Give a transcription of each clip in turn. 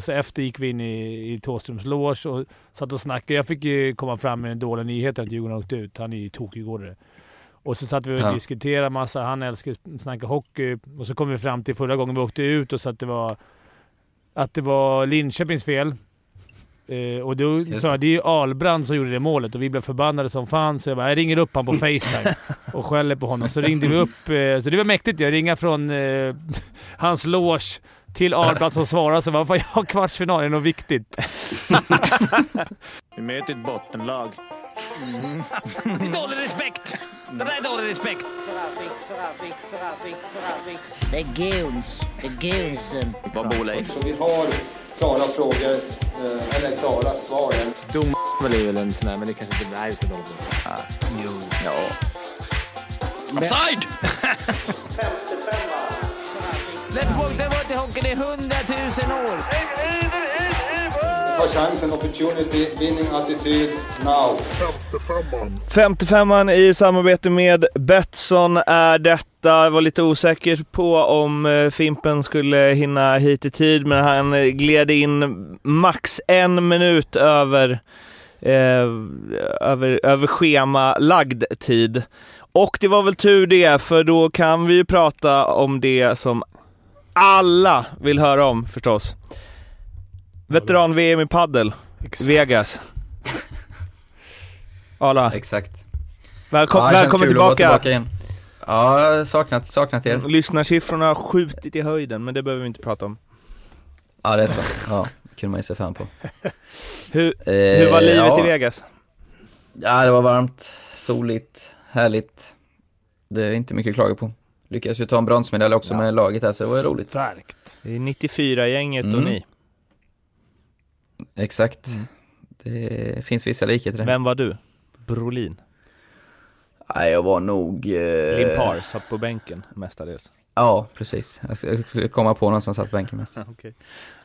och så efter gick vi in i, i Thåströms loge och satt och snackade. Jag fick ju komma fram med den dåliga nyheten att Djurgården åkte ut. Han är ju tokigårdare. Och så satt vi och Ja. diskuterade massa. Han älskar att snacka hockey. Och så kom vi fram till förra gången vi åkte ut och så att det var, att det var Linköpings fel. Eh, och då sa jag det är ju Ahlbrand som gjorde det målet och vi blev förbannade som fan. Så jag bara, jag ringer upp honom på Facetime och skäller på honom. Så ringde vi upp. Eh, så det var mäktigt Jag ringa från eh, hans loge till Ahlbrand som svarade. Så "Fan, jag kvartsfinal. Är det något viktigt? vi möter ett bottenlag. Det är dålig respekt! Det där är dålig respekt. Det är goons. Det är goonsen. Vad bor Leif? Så vi har klara frågor, eh, eller klara svar. Dom är väl en sån där, men det kanske inte... Nej, hålla på. Jo. Ja. Offside! Let's walk the water hockey, det är hundratusen år. Ta chansen, opportunity, winning attityd, now. 55an i samarbete med Betsson är detta. Jag var lite osäker på om eh, Fimpen skulle hinna hit i tid, men han eh, gled in max en minut över, eh, över, över schemalagd tid. Och det var väl tur det, för då kan vi ju prata om det som alla vill höra om förstås. Veteran-VM i paddel, Vegas. Arla, Exakt. välkom, ja, välkommen tillbaka. tillbaka igen. Ja, saknat, saknat er. Lyssnarsiffrorna har skjutit i höjden, men det behöver vi inte prata om. Ja, det är så. Ja, det kunde man ju se fram på. Hur, Eh, hur var livet ja. i Vegas? Ja, det var varmt, soligt, härligt. Det är inte mycket att klaga på. Lyckades ju ta en bronsmedalj också med laget här, så det var ju roligt. Starkt. Det är 94-gänget och Mm. ni. Exakt. Mm. Det finns vissa likheter där. Vem var du? Brolin? Nej, jag var nog... Eh... Limpar, satt på bänken mestadels. Ja, precis. Jag ska komma på någon som satt på bänken mest. Okay.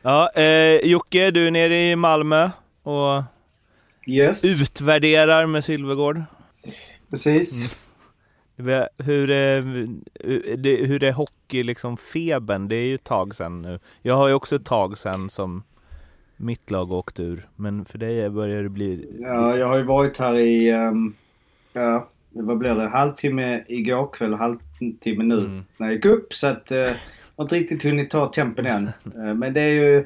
Ja, eh, Jocke, du är nere i Malmö och Yes, utvärderar med Sylvegård. precis. Ve- Hur är, det- hur är hockey, liksom febern? Det är ju ett tag sedan nu. Jag har ju också ett tag sedan som mitt lag åkte ur, men för dig börjar det bli... Ja, jag har ju varit här i, ehm, ja, vad blir det, halvtimme igår kväll och halvtimme nu Mm. när jag gick upp. Så att eh, jag har inte riktigt hunnit ta tempen än. Eh, men det är ju,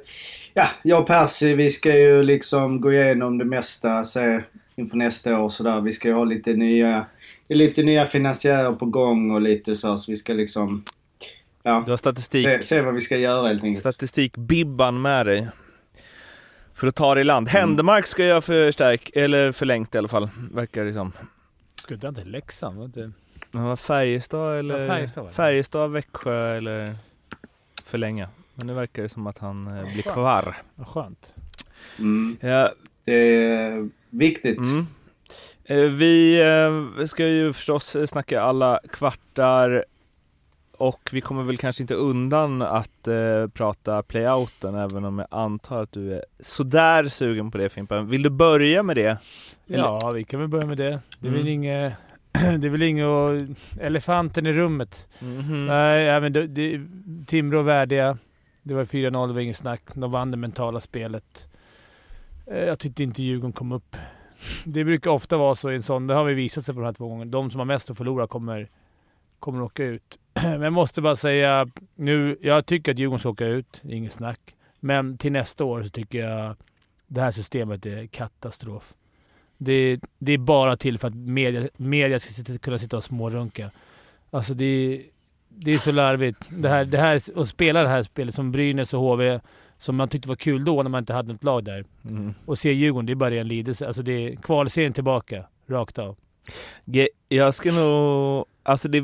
ja, jag och Percy vi ska ju liksom gå igenom det mesta se, inför nästa år så där. Vi ska ju ha lite nya, det är lite nya finansiärer på gång och lite så. Så vi ska liksom, ja, Du har statistik, se, se vad vi ska göra helt enkelt. statistik-bibban med dig. För att ta det i land. Händemark ska jag förstärk, eller förlängt i alla fall, verkar det som. Skulle inte inte Leksand? Var inte... Ja, Färjestad eller? Ja, Färjestad var det. Färjestad, Växjö eller förlänga. Men nu verkar det som att han eh, blir kvar. Vad skönt. Mm. Ja, Det är viktigt. mm. Eh, Vi eh, ska ju förstås snacka alla kvartar och vi kommer väl kanske inte undan att eh, prata playouten även om jag antar att du är sådär sugen på det Fimpen. Vill du börja med det? Ja, vi kan väl börja med det. Det är Mm. väl inget... Det är väl inget elefanten i rummet. Mhm. Nej, även det, det, Timrå värdiga. Det var 4-0, det var inget snack. De vann det mentala spelet. Jag tyckte inte Djurgården kom upp. Det brukar ofta vara så i en sån. Det har vi visat sig på de här två gångerna. De som har mest att förlora kommer, kommer åka ut. Men jag måste bara säga nu. Jag tycker att Djurgården ska åka ut. Inget snack. Men till nästa år så tycker jag det här systemet är katastrof. Det, det är bara till för att media, media ska sitta, kunna sitta och smårunka. Alltså det är, det är så larvigt. Det här, det här, att spela det här spelet som Brynäs och HV, som man tyckte var kul då när man inte hade något lag där. Mm. Och se Djurgården, det är bara en lidelse. Alltså det är kvalserien tillbaka, rakt av. Jag ska nog, alltså det,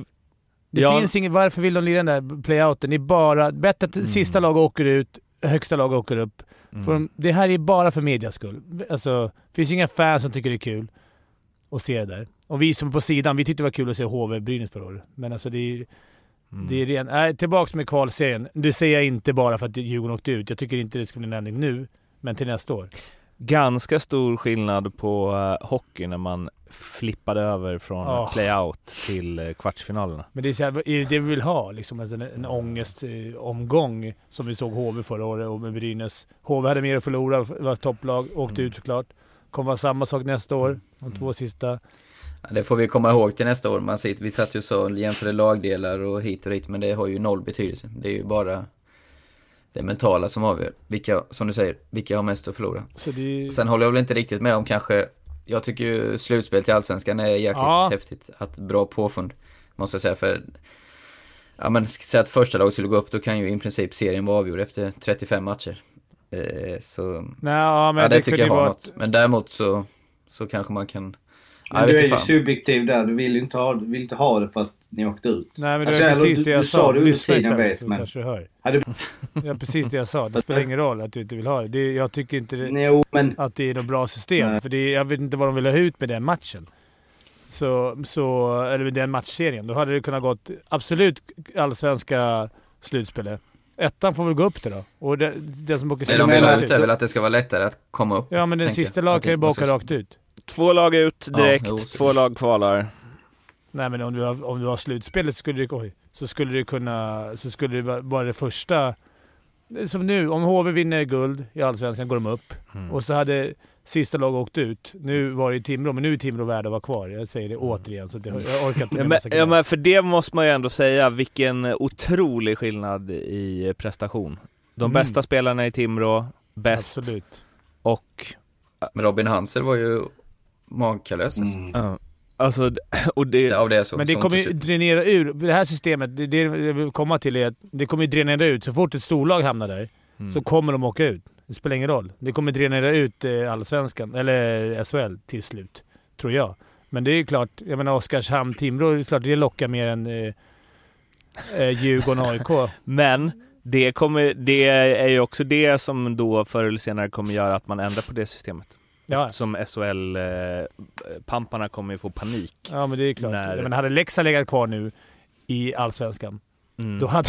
Det Ja. finns inget, varför vill de lira den där playouten? Det är bara, bättre att Mm. sista lag åker ut, högsta lag åker upp. mm. För de, det här är bara för medias skull. Alltså, det finns inga fans som tycker det är kul att se det där. Och vi som är på sidan, vi tyckte det var kul att se HV Brynäs förra året. Men alltså det är, Mm. det är ren... Nej, tillbaks med kvalserien. Det säger jag inte bara för att Djurgården åkte ut. Jag tycker inte det ska bli en ändring nu, men till nästa år. ganska stor skillnad på uh, hockey när man flippade över från Ja. playout till eh, kvartsfinalerna. Men det är, så här, är det det vi vill ha? Liksom, en, en ångestomgång som vi såg HV förra året och med Brynäs. HV hade mer att förlora, var topplag, åkte Mm. ut såklart. Kommer vara samma sak nästa år, de två sista. Det får vi komma ihåg till nästa år. Man sitter, vi satt ju så jämförde lagdelar och hit och dit, men det har ju noll betydelse. Det är ju bara det mentala som avgör. Vilka, som du säger, vilka har mest att förlora. Det, Sen håller jag väl inte riktigt med om kanske, jag tycker ju slutspel till Allsvenskan är jäkligt Ja. häftigt. Att bra påfund, måste jag säga. För, ja men säg att första laget skulle gå upp, då kan ju i princip serien vara avgjord efter 35 matcher. Eh, så, nej, ja, men ja det, det, tycker jag har vara något. Men däremot så, så kanske man kan, Men du är ju subjektiv där. Du vill ju inte ha, du vill inte ha det för att ni åkte ut. Nej, men det Alltså, var eller precis du- det jag du sa. sa det under Lyssna istället så men- kanske du hör. Hade, Ja, precis det jag sa. Det spelar ingen roll att du inte vill ha det. det jag tycker inte det, jo, men att det är något bra system. Nej. För det, jag vet inte vad de vill ha ut med den matchen. Så, så, eller med den matchserien. Då hade det kunnat gått absolut allsvenska slutspelet. Ettan får väl gå upp det då. Och det, det som åker Det de vill menar ha att ut är väl att det ska vara lättare att komma upp. Ja, men den sista jag. lag Att kan ju det bara åka rakt ut. Två lag ut Ja, direkt, jo, två lag kvalar. Nej, men om du har, om du har slutspelet skulle det, oj, så skulle det kunna... Så skulle det vara- det första... Som nu, om HV vinner guld i Allsvenskan går de upp. Mm. Och så hade sista lag åkt ut. Nu var det Timrå, men nu är Timrå värda att vara kvar. Jag säger det återigen, så jag, orkar inte Ja, men, ja, men för det måste man ju ändå säga, vilken otrolig skillnad i prestation. De Mm. bästa spelarna i Timrå, bäst, Absolut. och Men Robin Hanser var ju makalös alltså. mm. ja, alltså, och det, Av det så, Men det kommer ju dränera ur. Det här systemet, det, det jag vill komma till är att det kommer ju dränera ut. Så fort ett storlag hamnar där Mm. så kommer de åka ut. Det spelar ingen roll. Det kommer dränera ut eh, Allsvenskan, eller SHL, till slut. Tror jag. Men det är ju klart, jag menar Oskarshamn, Timrå, det är klart det lockar mer än eh, eh, Djurgården och AIK. Men det, kommer, det är ju också det som då förr eller senare kommer göra att man ändrar på det systemet. Ja, Som SHL-pamparna kommer ju få panik. ja men det är klart. När- Men hade Leksand legat kvar nu i Allsvenskan, Mm. då hade,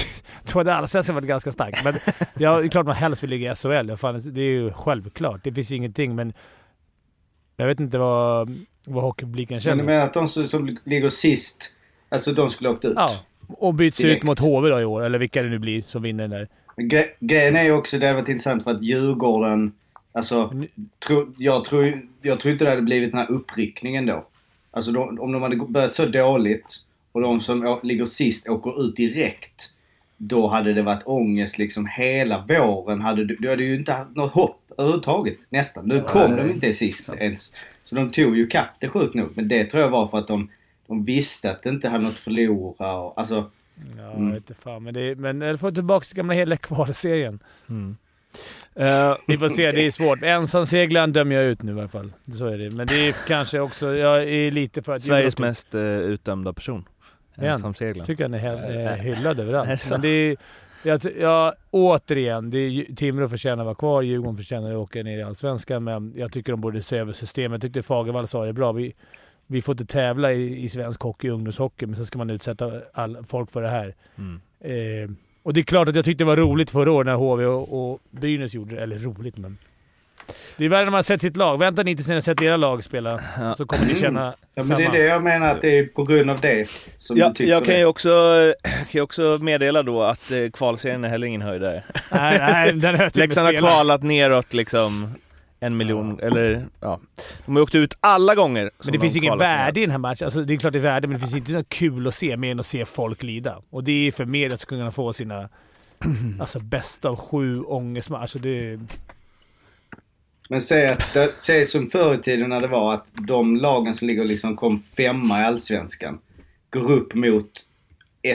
då hade Allsvenskan varit ganska stark. Men ja, det är klart man helst vill ligga i SHL. Fan, det är ju självklart. Det finns ingenting, men jag vet inte vad, vad hockeypubliken Men känner. du menar att de som, som ligger sist, alltså de skulle åkt ut? Ja, och byts Direkt. ut mot HV då i år, eller vilka det nu blir som vinner den där. Men Gre- grejen är ju också, det har varit intressant för att Djurgården, alltså, tro, jag, tror, jag tror inte det hade blivit den här uppryckningen då. Alltså de, om de hade börjat så dåligt och de som ligger sist åker ut direkt. Då hade det varit ångest liksom hela våren. Hade, du du hade ju inte haft något hopp överhuvudtaget. Nästan. Nu kom de inte sist sant. ens. Så de tog ju kapp det sjukt nog. Men det tror jag var för att de, de visste att det inte hade något att förlora. Och, alltså, Ja, Mm. jag vet inte fan. Men, det är, men jag får tillbaka till gamla hela kvalserien. Mm. Eh, Vi får se, det är svårt. Ensamseglaren dömer jag ut nu i alla fall. Så är det. Men det är kanske också... Jag är lite för att... Sveriges mest uh, utdömda person. Ensamseglaren. tycker han är eh, hyllad överallt. så? Men det är... Jag, ty- ja, återigen. Det är, Timrå förtjänar att vara kvar. Djurgården förtjänar att åka ner i Allsvenskan. Men jag tycker de borde se över systemet. Jag tyckte Fagervall sa det bra. Vi, vi får inte tävla i, i svensk hockey, ungdomshockey, men sen ska man utsätta all, folk för det här. Mm. Eh, och det är klart att jag tyckte det var roligt förra året när HV och, och Brynäs gjorde det. Eller roligt, men... Det är värre när man har sett sitt lag. Vänta ni tills ni har sett era lag spela, Ja. så kommer ni känna ja, men samma. det är det jag menar att det är på grund av det som Ja, du tycker jag kan ju också, kan också meddela då att eh, kvalserien är heller ingen höjdare. Nej, nej, den Leksand har kvalat neråt liksom en miljon, eller ja. De har åkt ut alla gånger. Men det de finns ingen kvalat värde i den här matchen. Alltså, det är klart det är värde, men det finns inte så kul att se mer än att se folk lida. Och det är för media att kunna få sina alltså, bästa av sju ångestmatcher. Alltså, det, Men säg, att, det- säg som förr i tiden när det var att de lagen som ligger liksom kom femma i Allsvenskan går upp mot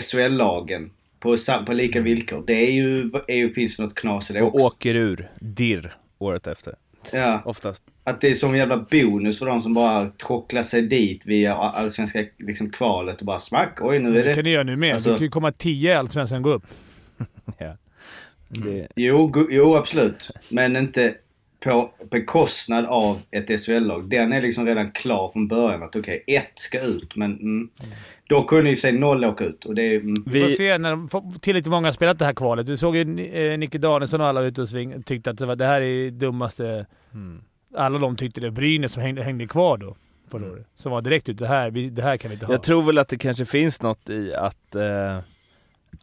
SHL-lagen på, på lika villkor. Det är ju, är ju, finns något knas i det Och också. åker ur, dirr, året efter. Ja, Oftast. att det är som en jävla bonus för de som bara tråcklar sig dit via allsvenska liksom, kvalet och bara smack. Oj, nu är det det... kan du göra nu med. Alltså- du kan ju komma tio i Allsvenskan och gå upp. Ja. Det, Jo, jo, absolut. Men inte på bekostnad av ett SHL-lag. Den är liksom redan klar från början att okej, ett ska ut. Men mm, då kunde ju sig noll åka ut. Och det är... Mm, Vi får se när de tillräckligt många har spelat det här kvalet. Vi såg ju eh, Nicke Danielsson och alla ute och sving, tyckte att det, var, det här är dummaste... mm. Alla de tyckte det. Brynäs som hängde, hängde kvar då. förra Mm. året. Som var direkt ut, det här, vi, det här kan vi inte ha. Jag tror väl att det kanske finns något i att, eh,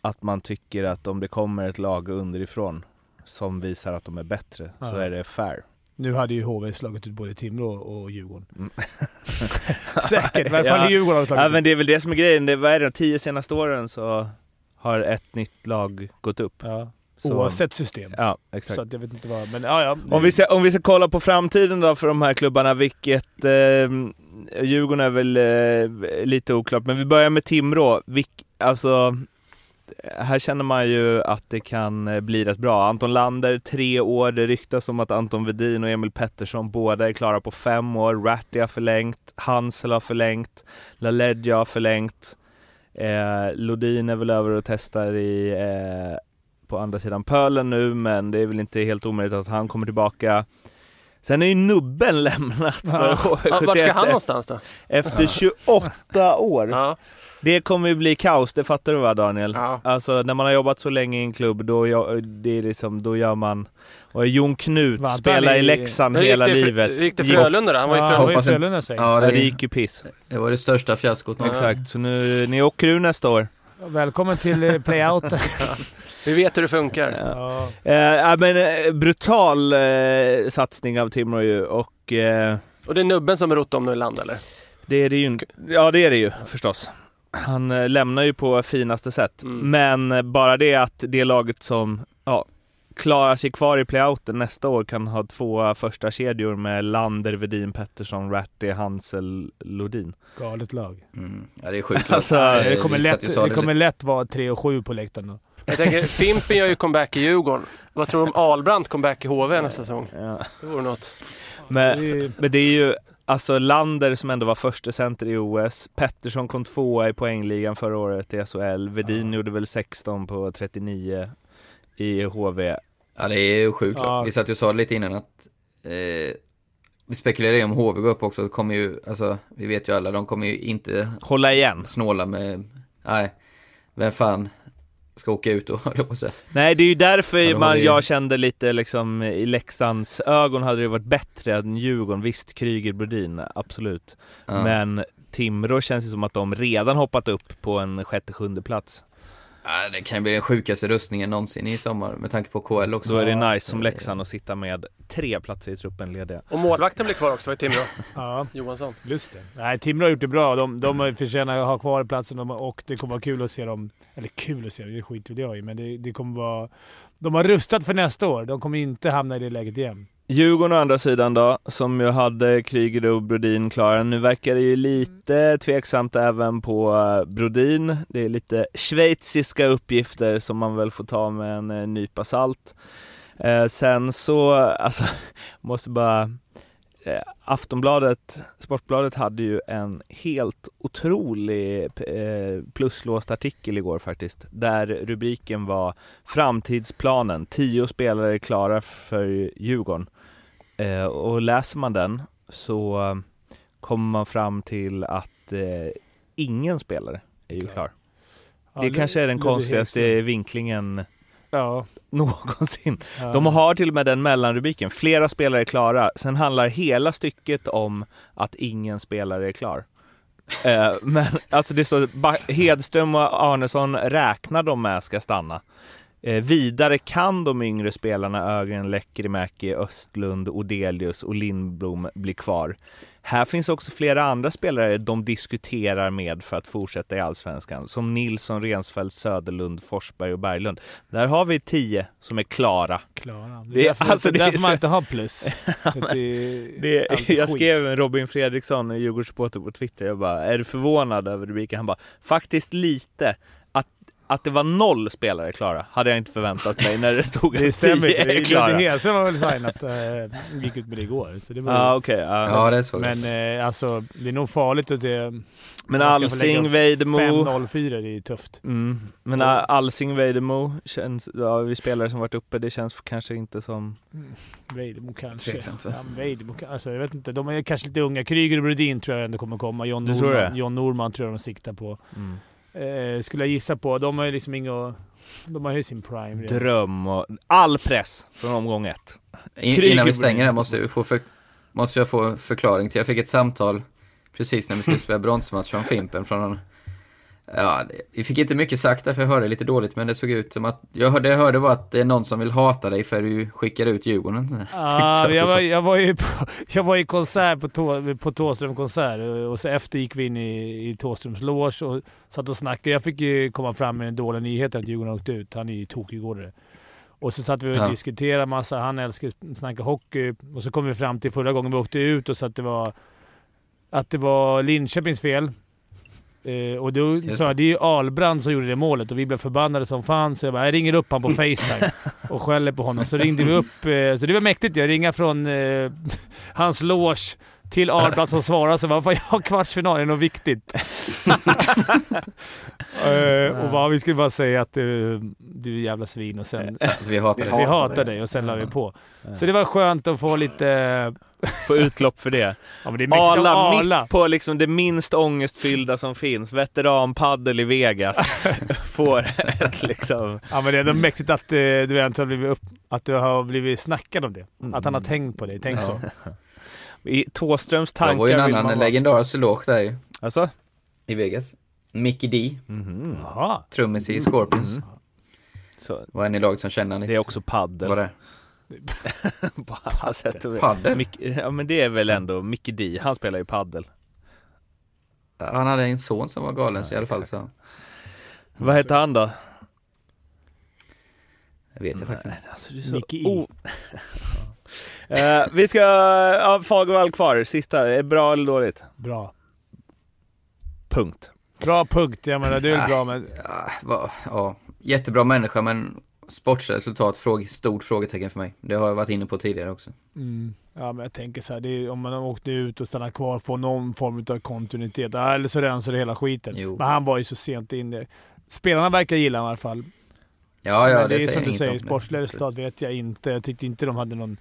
att man tycker att om det kommer ett lag underifrån som visar att de är bättre så Ja. är det fair. Nu hade ju HV slagit ut både Timrå och Djurgården. Mm. Säkert, i alla fall Ja. Djurgården har slagit Ja men det är väl det som är grejen, det, vad är det, de tio senaste åren så har ett nytt lag gått upp. Ja. Så- Oavsett system. Ja, exakt. Så jag vet inte vad, men ja, ja. Om vi, ska, om vi ska kolla på framtiden då för de här klubbarna, vilket... Eh, Djurgården är väl eh, lite oklart, men vi börjar med Timrå. Vilk, alltså, här känner man ju att det kan eh, bli rätt bra. Anton Lander, tre år. Det ryktas om att Anton Vedin och Emil Pettersson båda är klara på fem år. Ratty har förlängt, Hansel har förlängt, LaLeggia har förlängt. Eh, Lodin är väl över och testar i eh, på andra sidan pölen nu, men det är väl inte helt omöjligt att han kommer tillbaka. Sen är ju Nubben lämnat för Ja. Ja, vart ska 71 han någonstans då? efter 28 år. Ja, Det kommer ju bli kaos, det fattar du va Daniel? ja. Alltså när man har jobbat så länge i en klubb, då, gör- det är liksom, då gör man... Och Jon Knut Vänta, spelar i Leksand hela det livet. Gick det Gick- Frölunda då? Han var ju ja, Frölunda. en- Frölunda säger. Ja, Ja, det, det gick ju piss. det var det största fiaskot någonsin. Exakt, så nu, ni åker ur nästa år. Välkommen till eh, playout. Vi vet hur det funkar. ja. Eh, ja, men eh, brutal eh, satsning av Timrå ju och eh, Och det är nubben som rott om nu i land eller? det är det ju inte. Ja det är det ju förstås. Han eh, lämnar ju på finaste sätt. Mm. Men eh, bara det att det laget som ja, klarar sig kvar i playouten nästa år kan ha två första kedjor med Lander, Vedin, Pettersson, Ratty, Hansel, Lodin. Galet lag. Mm. Ja, det är sjukt. Alltså, Det kommer, lätt, det kommer lätt vara 3 och 7 på läktaren då. Jag tänker, Fimpen gör ju comeback i Djurgården. Vad tror du om Ahlbrandt comeback i HV nästa säsong? Ja. Det vore något. Men, men det är ju alltså Lander som ändå var första center i OS. Pettersson kom tvåa i poängligan förra året i SHL. Vedin gjorde väl 16 på 39 i HV. Ja, det är ju sjukt Ja. Vi satt ju och sa lite innan att eh, vi spekulerar ju om HV går upp också. Det kommer ju, alltså, vi vet ju alla, de kommer ju inte Hålla igen. snåla med, nej, vem fan ska åka ut och jag på säga. Nej, det är ju därför man, ju- jag kände lite liksom i Leksands ögon hade det varit bättre än Djurgården. Visst, Kryger, Brodin, absolut. Ja. Men Timrå känns ju som att de redan hoppat upp på en sjätte, sjunde plats. Ja, det kan bli den sjukaste rustningen någonsin i sommar med tanke på KL också. Då är det nice som Leksand att sitta med tre platser i truppen lediga. Och målvakten blir kvar också, var i Timrå. Ja, Johansson. just det. Nej, Timrå har gjort det bra. De, de förtjänar att ha kvar platsen och det kommer vara kul att se dem. Eller kul att se dem, det skiter väl jag i. Men det, det kommer vara... De har rustat för nästa år. De kommer inte hamna i det läget igen. Djurgården å andra sidan då, som ju hade Kryger och Brodin klara. Nu verkar det ju lite tveksamt även på eh, Brodin. Det är lite schweiziska uppgifter som man väl får ta med en eh, nypa salt. Eh, sen så, alltså, måste bara... Eh, Aftonbladet, Sportbladet hade ju en helt otrolig eh, pluslåst artikel igår faktiskt, där rubriken var Framtidsplanen, tio spelare klara för Djurgården. Eh, och läser man den så kommer man fram till att eh, ingen spelare är ju klar. Ja, Det kanske är den konstigaste vinklingen Ja. någonsin. ja. De har till och med den mellanrubriken, flera spelare är klara. Sen handlar hela stycket om att ingen spelare är klar. Eh, men alltså det står Hedström och Arnesson räknar de med ska stanna. Eh, vidare kan de yngre spelarna Ögren, Lekkerimäki, Östlund, Odelius och Lindblom bli kvar. Här finns också flera andra spelare de diskuterar med för att fortsätta i Allsvenskan, som Nilsson, Rensfeldt, Söderlund, Forsberg och Berglund. Där har vi tio som är klara. Klara. Det Det- är därför, alltså, det är därför man inte har plus. Det, Det, är jag skrev med Robin Fredriksson, en Djurgårdssupporter på Twitter, jag bara, är du förvånad över rubriken? Han bara, faktiskt lite. Att, det var noll spelare klara hade jag inte förväntat mig när det stod Det att stämmer tio är klara. Hedström var väl signat, äh, gick ut med det igår. Så det var Ja okej, ja. Ja, det är så. Men eh, alltså, det är nog farligt att det... men Alsing, Vejdemo 5-0-4, det är tufft. mm. Men Al- Alsing, Vejdemo känns, ja vi spelare som varit uppe, det känns kanske inte som Vejdemo kanske. Tveksamt? Ja, Vejdemo, alltså, jag vet inte. De är kanske lite unga. Kryger och Brodin tror jag ändå kommer komma. John Norman, det? John Norman tror jag de siktar på. mm. Eh, skulle jag gissa på. De har ju liksom inga... De har ju sin prime redan. dröm och all press från omgång ett. In, innan vi stänger här måste, vi få för, måste jag få förklaring till. Jag fick ett samtal precis när vi skulle spela bronsmatch från Fimpen från Ja, vi fick inte mycket sagt där för jag hörde lite dåligt men det såg ut som att, jag hörde, jag hörde var att det är någon som vill hata dig för du skickar ut Djurgården. Ah, jag, var, jag, var ju på, jag var i konsert på, Tå, på Thåström konsert och så efter gick vi in i, i Thåströms loge och satt och snackade. Jag fick ju komma fram med en dålig nyhet att Djurgården åkte ut. Han är ju tokigårdare. Och så satt vi och Ja. diskuterade massa. Han älskar att snacka hockey. Och så kom vi fram till förra gången vi åkte ut och så att det var, att det var Linköpings fel. Eh, och då sa jag, det är ju Ahlbrand som gjorde det målet och vi blev förbannade som fan. Så jag bara, jag ringer upp honom på Facetime och skäller på honom. Så ringde vi upp, eh, så det var mäktigt. Jag ringa från eh, hans loge till Ahlbrand som svarade så bara, "Fan, jag har kvartsfinal, är något viktigt? eh, och bara, vi skulle bara säga att du, du är jävla svin och sen Att vi hatar vi dig. hatar dig och sen la vi på. Så det var skönt att få lite... Få utlopp för det. Ja, men det Arla, Arla. mitt på liksom det minst ångestfyllda som finns, veteranpaddel i Vegas, får ett liksom... Ja men det är ändå mäktigt att eh, du äntligen har blivit upp, att du har blivit snackad om det. Att han har tänkt på dig. Tänk så. I Thåströms Det tankar var ju en man annan vara- legendarisk loge där ju, Alltså? i Vegas. Mickey D, Mhm. Jaha. trummis i Scorpions. Så, Var en i laget som kände han det är också paddel. Var det? På alla sätt och. Paddel? Mick- Ja men det är väl ändå Mickey D, han spelar ju paddel. Han hade en son som var galen så i alla fall exakt. så. Vad heter han då? Jag vet jag faktiskt inte. Alltså, du så Mickey o- Eh, vi ska, ja, Fagervall kvar, sista, är bra eller dåligt? Bra. Punkt. Bra punkt. Jag menar, du är bra men... Ja, va, ja, jättebra människa men sportresultat, fråg, stort frågetecken för mig. Det har jag varit inne på tidigare också. Mm. Ja, men jag tänker så här, det är, om man har åkt ut och stannat kvar, får någon form av kontinuitet. Eller så rensar det hela skiten. Jo. Men han var ju så sent in det. Spelarna verkar gilla honom i alla fall. Ja, ja, det, det är som du säger, sportsliga resultat vet jag inte. Jag tyckte inte de hade någon...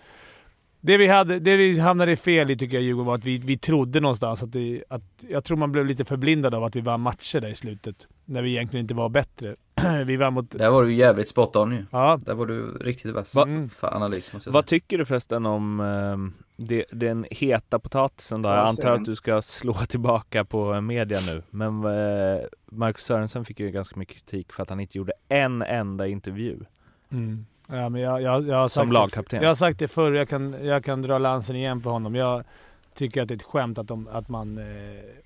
Det vi, hade, det vi hamnade fel i tycker jag Djurgården var att vi, vi trodde någonstans att, det, att... Jag tror man blev lite förblindad av att vi vann matcher där i slutet. När vi egentligen inte var bättre. vi vann mot... Där var du jävligt spot on ju. Ja. Där var du riktigt vass. Va- Mm. För analys måste jag Vad säga. tycker du förresten om ehm, det, den heta potatisen då? Ja, Jag antar att du ska slå tillbaka på media nu. Men eh, Marcus Sörensen fick ju ganska mycket kritik för att han inte gjorde en enda intervju Mm. Ja, men jag, jag, jag har som lagkapten. Det, jag har sagt det förr, jag kan, jag kan dra lansen igen för honom. Jag tycker att det är ett skämt att, de, att, man, eh,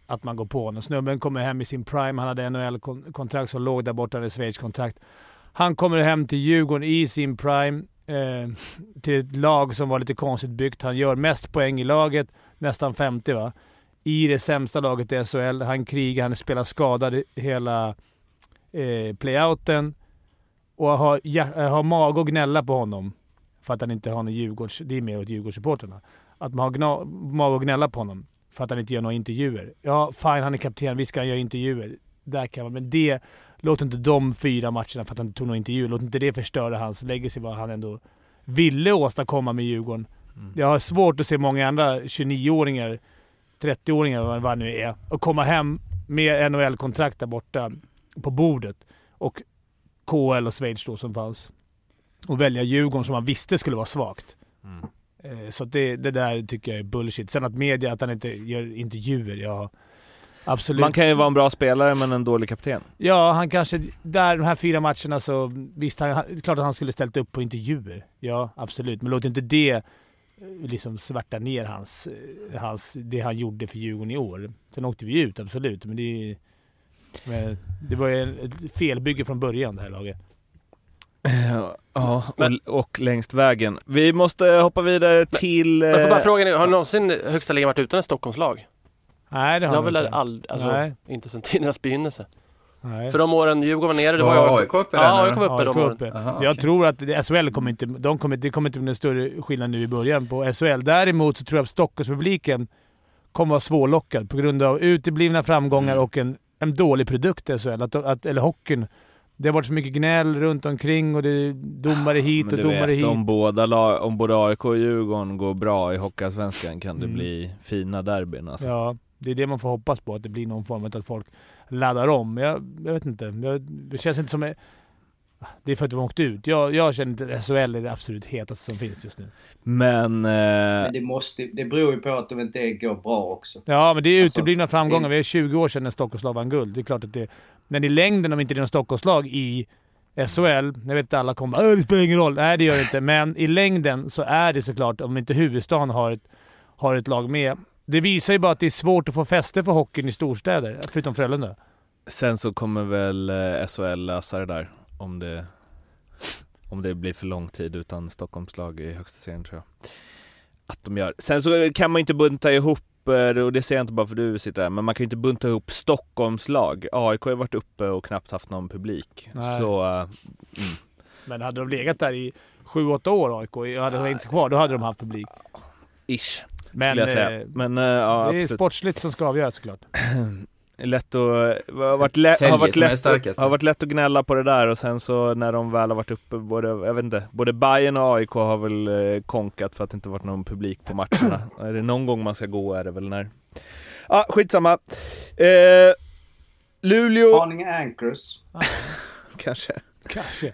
att man går på honom. Snubben kommer hem i sin prime. Han hade NHL-kontrakt som låg där borta, hade Schweiz-kontrakt. Han kommer hem till Djurgården i sin prime. Eh, till ett lag som var lite konstigt byggt. Han gör mest poäng i laget, nästan 50 va. I det sämsta laget i SHL. Han krigar, han spelar skadad hela eh, playouten. Och har, hjär- har mag att gnälla på honom för att han inte har någon Djurgårds... Det är mer åt Djurgårdssupportrarna. Att man har gna, mag att gnälla på honom för att han inte gör några intervjuer. Ja, fine, han är kapten. Visst ska han göra intervjuer. Där kan man. Men det... Låt inte de fyra matcherna för att han inte tog några intervjuer. Låt inte det förstöra hans legacy, vad han ändå ville åstadkomma med Djurgården. Mm. Jag har svårt att se många andra 29-åringar, 30-åringar, vad vad det nu är, och komma hem med NHL-kontrakt där borta på bordet. Och KL och Schweiz då som fanns. Och välja Djurgården som man visste skulle vara svagt. Mm. Eh, Så det, det där tycker jag är bullshit. Sen att media, att han inte gör intervjuer, ja. Absolut. Man kan ju vara en bra spelare men en dålig kapten. Ja, han kanske... Där, de här fyra matcherna så... Visst, han, klart att han skulle ställt upp på intervjuer. Ja, absolut. Men låt inte det eh, liksom svärta ner hans, eh, hans, det han gjorde för Djurgården i år. Sen åkte vi ut, absolut. Men det, men det var ju ett felbygge från början det här laget. Ja, Men- och, och längst vägen. Vi måste hoppa vidare till... Jag får bara eh, fråga, har någonsin högsta ligan varit utan ett Stockholmslag? Nej, det Det har har han väl inte. aldrig, alltså Nej. inte sedan tidernas begynnelse. Nej. För de åren Djurgården var nere, det var ju AIK uppe? Ja? AIK var uppe de åren. Aha, Jag okej. tror att det- SHL kommer inte, de kommer, det kommer inte bli någon större skillnad nu i början på SHL. Däremot så tror jag att Stockholmspubliken kommer vara svårlockad på grund av uteblivna framgångar Mm. och en, en dålig produkt i SHL. Att, att, eller hockeyn. Det har varit så mycket gnäll runt omkring och det är domare hit och domare vet, hit. om båda, lag, om både AIK och Djurgården går bra i Hockeyallsvenskan kan det Mm. bli fina derbyn alltså. Ja, det är det man får hoppas på. Att det blir någon form av att folk laddar om. Jag, jag vet inte. Jag, det känns inte som... Det är för att de har åkt ut. Jag, jag känner att SHL är det absolut hetaste som finns just nu. Men... Eh, Men det, måste, det beror ju på att de inte går bra också. Ja, men det är Alltså, uteblivna framgångar. det- Vi är 20 år sedan när Stockholmslag vann guld. Det är klart att det... Men i längden, om inte det är någon Stockholmslag i SHL, jag vet att alla kommer bara "Äh, det spelar ingen roll. Nej, det gör det inte. Men i längden så är det såklart, om inte huvudstaden har ett, har ett lag med. Det visar ju bara att det är svårt att få fäste för hockeyn i storstäder, förutom Frölunda. sen så kommer väl eh, SHL lösa det där om det, om det blir för lång tid utan Stockholmslag i högsta serien tror jag. Att de gör. Sen så kan man inte bunta ihop, eh, och det ser jag inte bara för du sitter här, men man kan ju inte bunta ihop Stockholmslag. AIK har ju varit uppe och knappt haft någon publik. Nej. Så eh, Men hade de legat där i 7-8 år, AIK, och hade de hängt sig kvar, då hade de haft publik. ish, Men jag säga. eh, Men eh, ja, det är absolut. sportsligt som ska avgöras såklart. lätt att, har varit, lä- har, varit lätt, har varit lätt att gnälla på det där och sen så när de väl har varit uppe, både, jag vet inte, både Bayern och AIK har väl eh, konkat för att det inte varit någon publik på matcherna. är det någon gång man ska gå är det väl när... Ja, ah, skitsamma. Eh, Luleå, Haninge Anchors. kanske. Kanske.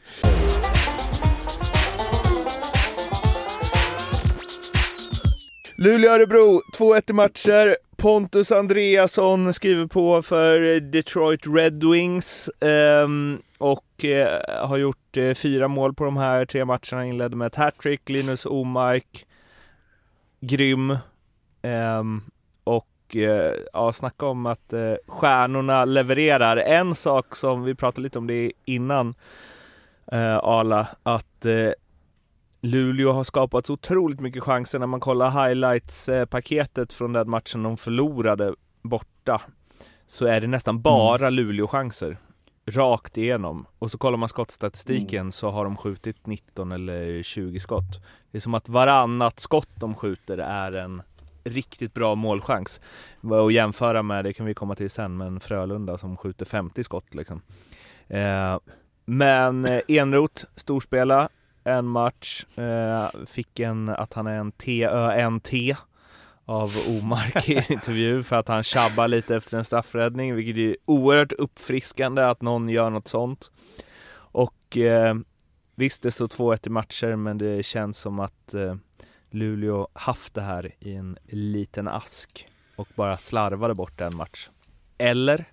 Luleå-Örebro, 2-1 i matcher. Pontus Andreasson skriver på för Detroit Red Wings ehm, och eh, har gjort eh, fyra mål på de här tre matcherna. Inledde med ett hattrick. Linus Omark, grym. Ehm, och eh, ja, snacka om att eh, stjärnorna levererar. En sak som vi pratade lite om det innan, eh, Ala, att eh, Luleå har skapat så otroligt mycket chanser när man kollar highlights-paketet från den matchen de förlorade borta. Så är det nästan bara Luleå-chanser. Rakt igenom. Och så kollar man skottstatistiken så har de skjutit 19 eller 20 skott. Det är som att varannat skott de skjuter är en riktigt bra målchans. Och jämföra med, det kan vi komma till sen, men Frölunda som skjuter 50 skott liksom. Eh, men eh, Enroth, storspela, en match, eh, fick en att han är en T-Ö-N-T av Omark i intervju för att han tjabbar lite efter en straffräddning, vilket är oerhört uppfriskande att någon gör något sånt. Och eh, visst, det står 2-1 i matcher, men det känns som att eh, Luleå haft det här i en liten ask och bara slarvade bort en match. Eller?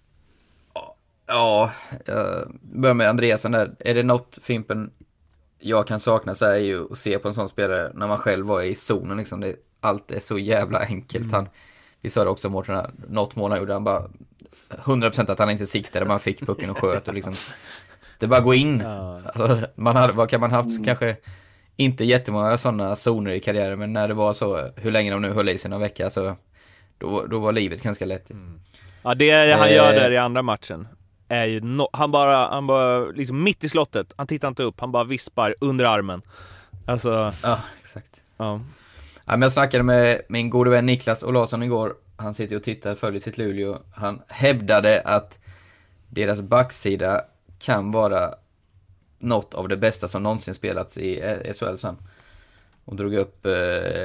Ja, jag börjar med Andreasson där. Är det något Fimpen jag kan sakna så är ju att se på en sån spelare när man själv var i zonen liksom. Det, allt är så jävla enkelt. Han, vi sa det också Mårten, något mål han gjorde, han bara 100% att han inte siktade, man fick pucken och sköt och liksom Det bara gå in. Ja. Alltså, man hade, vad kan man haft? Kanske inte jättemånga sådana zoner i karriären, men när det var så, hur länge de nu höll i sig några veckor, så då, då var livet ganska lätt. Ja, det han gör Eh. där i andra matchen är ju no- han bara, han bara liksom mitt i slottet, han tittar inte upp, han bara vispar under armen. Alltså, Ja, exakt. ja. Ja, men jag snackade med min gode vän Niklas Olausson igår. Han sitter och tittar, följer sitt Luleå. Han hävdade att deras backsida kan vara något av det bästa som någonsin spelats i SHL sen. Och drog upp, eh,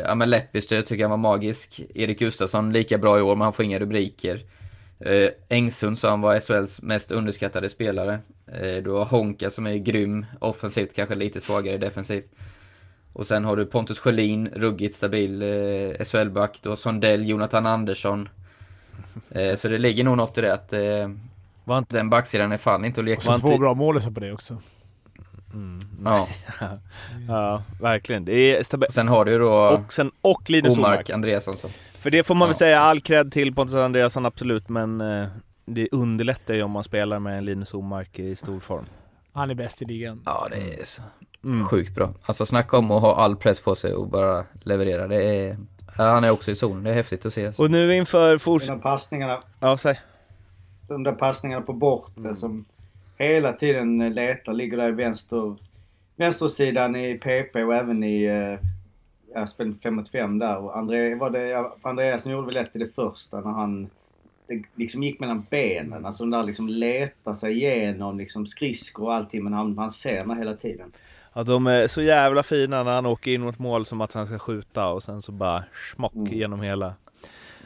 ja men Lepistö tycker jag var magisk. Erik Gustafsson lika bra i år men han får inga rubriker. Eh, Engsund sa han var SHLs mest underskattade spelare. Eh, du har Honka som är grym, offensivt kanske lite svagare defensivt. Och sen har du Pontus Sjölin, ruggigt stabil eh, SHL-back. Du har Sondell, Jonathan Andersson. Eh, så det ligger nog något i det att eh, Var inte, den backsidan är fan inte att leka Så Var två inte- bra målisar på det också. Ja. ja, verkligen. Det är stabilt. Och sen har du ju då Och sen, och Linus Omark. Omark Andreasson som... För det får man väl Ja. säga all cred till Pontus Andreasson, absolut, men eh, det underlättar ju om man spelar med en Linus Omark i stor form. Han är bäst i ligan. Ja, det är så Mm. sjukt bra. Alltså snacka om att ha all press på sig och bara leverera. Det är... Ja, han är också i zonen, det är häftigt att se. Alltså. Och nu inför De fortsatt... där passningarna, Ja, säg. de där passningarna på bortre som hela tiden letar, ligger där i vänster, vänstersidan i PP och även i eh, spel 5 mot 5 där. Och André, var det, Andreasson gjorde väl ett i det första när han det liksom gick mellan benen. Alltså de där liksom letar sig igenom liksom skridskor och allting men han, han ser den hela tiden. Ja, de är så jävla fina när han åker in mot mål som att han ska skjuta och sen så bara smock Mm. genom hela.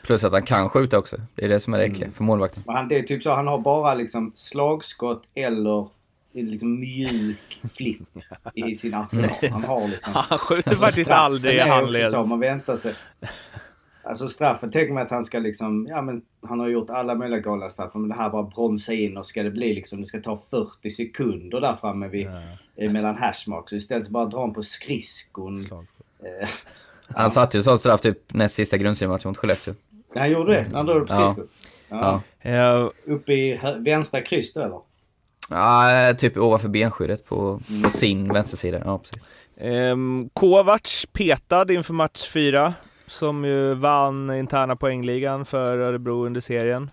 Plus att han kan skjuta också. Det är det som är det äckliga för målvakten. Men han, det är typ så han har bara liksom slagskott eller liksom mjuk flipp i sin arsenal. Han har liksom... Han skjuter faktiskt aldrig i handleds. så, Man väntar sig... Alltså straffen tänker man att han ska liksom... Ja men han har gjort alla möjliga galna straffar. Men det här bara bromsa in och ska det bli liksom... Det ska ta 40 sekunder där framme vid, eh, mellan hashmarks. Så istället så bara drar han på skridskon. Eh, Han satte ju sån straff typ näst sista grundseriematchen mot Skellefteå. Han gjorde det. Han drog det på Ja. Ja. Ja. Eh, Upp i vänstra kryss då eller? Ja, typ ovanför benskyddet på, på sin vänstersida. Ja, precis. Ehm, Kovacs petad inför match fyra, som ju vann interna poängligan för Örebro under serien.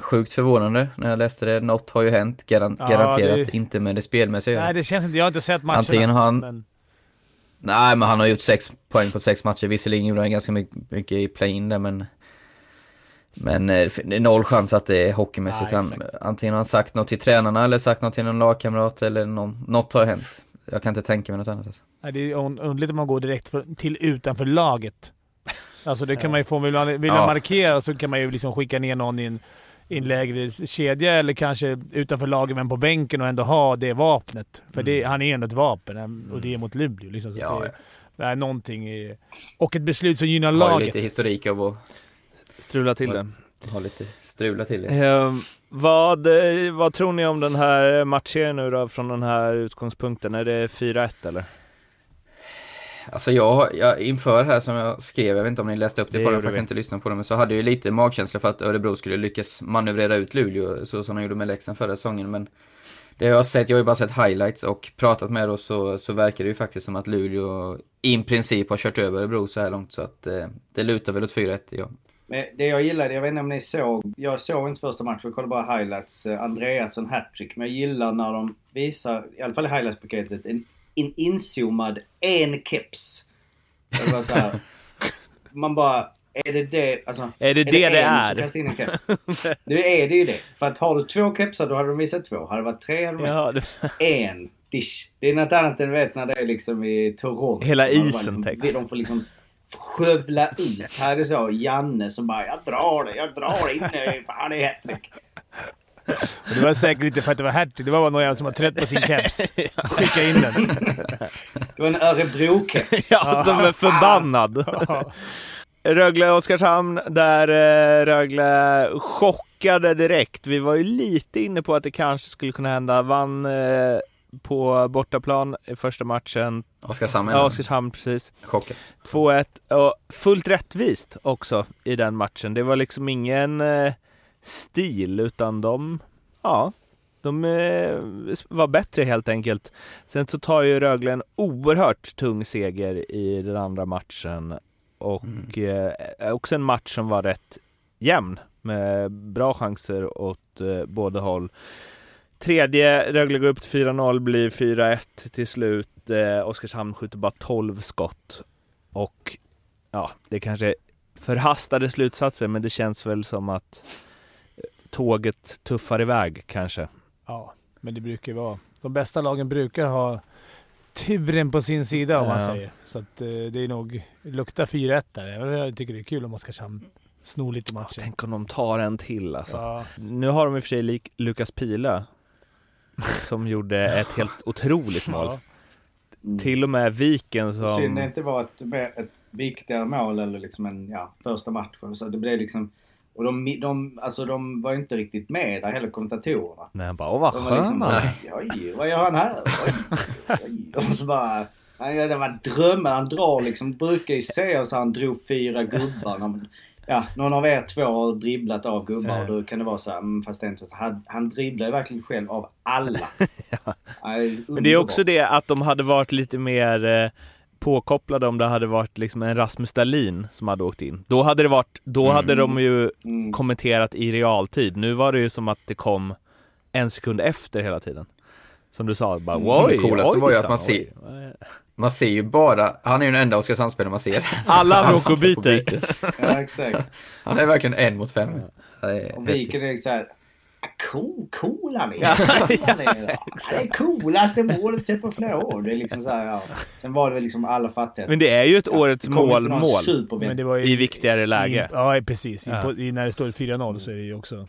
Sjukt förvånande när jag läste det. Något har ju hänt, garan- Ja, garanterat. det- Inte med det spelmässiga. Nej, det känns inte. Jag har inte sett matcherna. Antingen har han- Men, Nej, men han har gjort sex poäng på sex matcher. Visserligen gjorde han ganska mycket, mycket i play-in där, men... Men eh, det är noll chans att det är hockeymässigt. Ja, han, antingen har han sagt något till tränarna eller sagt något till någon lagkamrat eller någon, något har hänt. Jag kan inte tänka mig något annat. Alltså. nej, det är un- underligt om man går direkt för, till utanför laget. Alltså det kan man ju få. Vill man, vill man Ja. markera så kan man ju liksom skicka ner någon i en, i en lägre kedja eller kanske utanför laget men på bänken och ändå ha det vapnet. För det, han är ändå ett vapen och det är mot Luleå. Liksom, så Mm. Ja, det, det är någonting i, Och ett beslut som gynnar Har laget. lite historik av att Strula till det. ha lite strula till det. Ehm, vad, eh, vad tror ni om den här matchserien nu då, från den här utgångspunkten? Är det 4-1 eller? Alltså jag, jag, inför här som jag skrev, jag vet inte om ni läste upp det, Det på det, gjorde faktiskt vi. inte lyssnat på det, men så hade jag ju lite magkänsla för att Örebro skulle lyckas manövrera ut Luleå så som de gjorde med Leksand förra säsongen, men det jag har sett, jag har ju bara sett highlights och pratat med oss så, så verkar det ju faktiskt som att Luleå i princip har kört över Örebro så här långt så att eh, det lutar väl åt 4-1 ja. Men det jag gillade, jag vet inte om ni såg, jag såg inte första matchen, jag kollade bara highlights, eh, Andreasson hattrick. Men jag gillar när de visar, i alla fall i highlights-paketet, en, en inzoomad en keps. Det var så här, man bara, är det det, alltså. Är det det en det som är? in? Nu är det ju det. För att har du två kepsar då hade de visat två. Hade det varit tre hade de Ja, det, en dish. Det är något annat än vet när det är liksom i Toronto. Hela det isen, liksom, tänk. De får liksom skövla ut. Här är det så Janne som bara jag drar det, jag drar in det. Fan det är. Och det var säkert inte för att det var hattrick. Det var bara någon jävel som var trött på sin keps. Skicka in den. Det var en Örebro-keps. ja, som är förbannad. Rögle-Oskarshamn, där eh, Rögle chockade direkt. Vi var ju lite inne på att det kanske skulle kunna hända. Vann eh, på bortaplan i första matchen. Oskarshamn Ja, Oskarshamn precis. chockad. 2-1 och fullt rättvist också i den matchen. Det var liksom ingen eh, stil utan de, ja, de eh, var bättre helt enkelt. Sen så tar ju Rögle en oerhört tung seger i den andra matchen och eh, också en match som var rätt jämn med bra chanser åt eh, båda håll. Tredje, Rögle går upp till 4-0, blir 4-1 till slut. Eh, Oskarshamn skjuter bara 12 skott. Och ja, det kanske förhastade slutsatser, men det känns väl som att tåget tuffar iväg kanske. Ja, men det brukar ju vara... De bästa lagen brukar ha turen på sin sida om man Ja. säger. Så att eh, det är nog... luktar 4-1 där. Jag tycker det är kul om Oskarshamn snor lite matcher. Tänk om de tar en till alltså. Ja, Nu har de i och för sig lik Lukas Pila som gjorde ett helt otroligt mål. ja. Till och med Viken Synd det som... inte var ett, ett viktigare mål eller liksom en, ja, första matchen. Så det blev liksom... Och de, de, alltså de var inte riktigt med där heller, kommentatorerna. Nej, bara, åh vad De var skön liksom han bara, är." oj, vad gör han här? Oj, oj. Och så bara, han, det var drömmar. Han drar liksom, brukar ju se så han drog fyra gubbar. Ja, någon av er två har dribblat av gubbar och då kan det vara så här, mm, fast det är inte så. Han, han dribblar ju verkligen själv av alla. ja. Men det är också det att de hade varit lite mer eh, påkopplade om det hade varit liksom en Rasmus Dahlin som hade åkt in. Då hade det varit, då Mm. hade de ju Mm. kommenterat i realtid. Nu var det ju som att det kom en sekund efter hela tiden. Som du sa, bara Mm. oj, Det coolaste oj, var ju att man han, ser-. Man ser ju bara, han är ju den enda Oskarshamnsspelaren man ser. Alla bråk och byter. Ja, exakt. Han är verkligen en mot fem. Är Och. Viken är såhär, cool, cool han är. Cool han är. Är coolaste målet sett på flera år. Det är liksom såhär, ja. Sen var det väl liksom alla fattiga. Men det är ju ett årets Det mål-mål supervän- Men det var ju i viktigare läge. I, ja, precis. I, Ja. på, i, när det står 4-0 så är det ju också...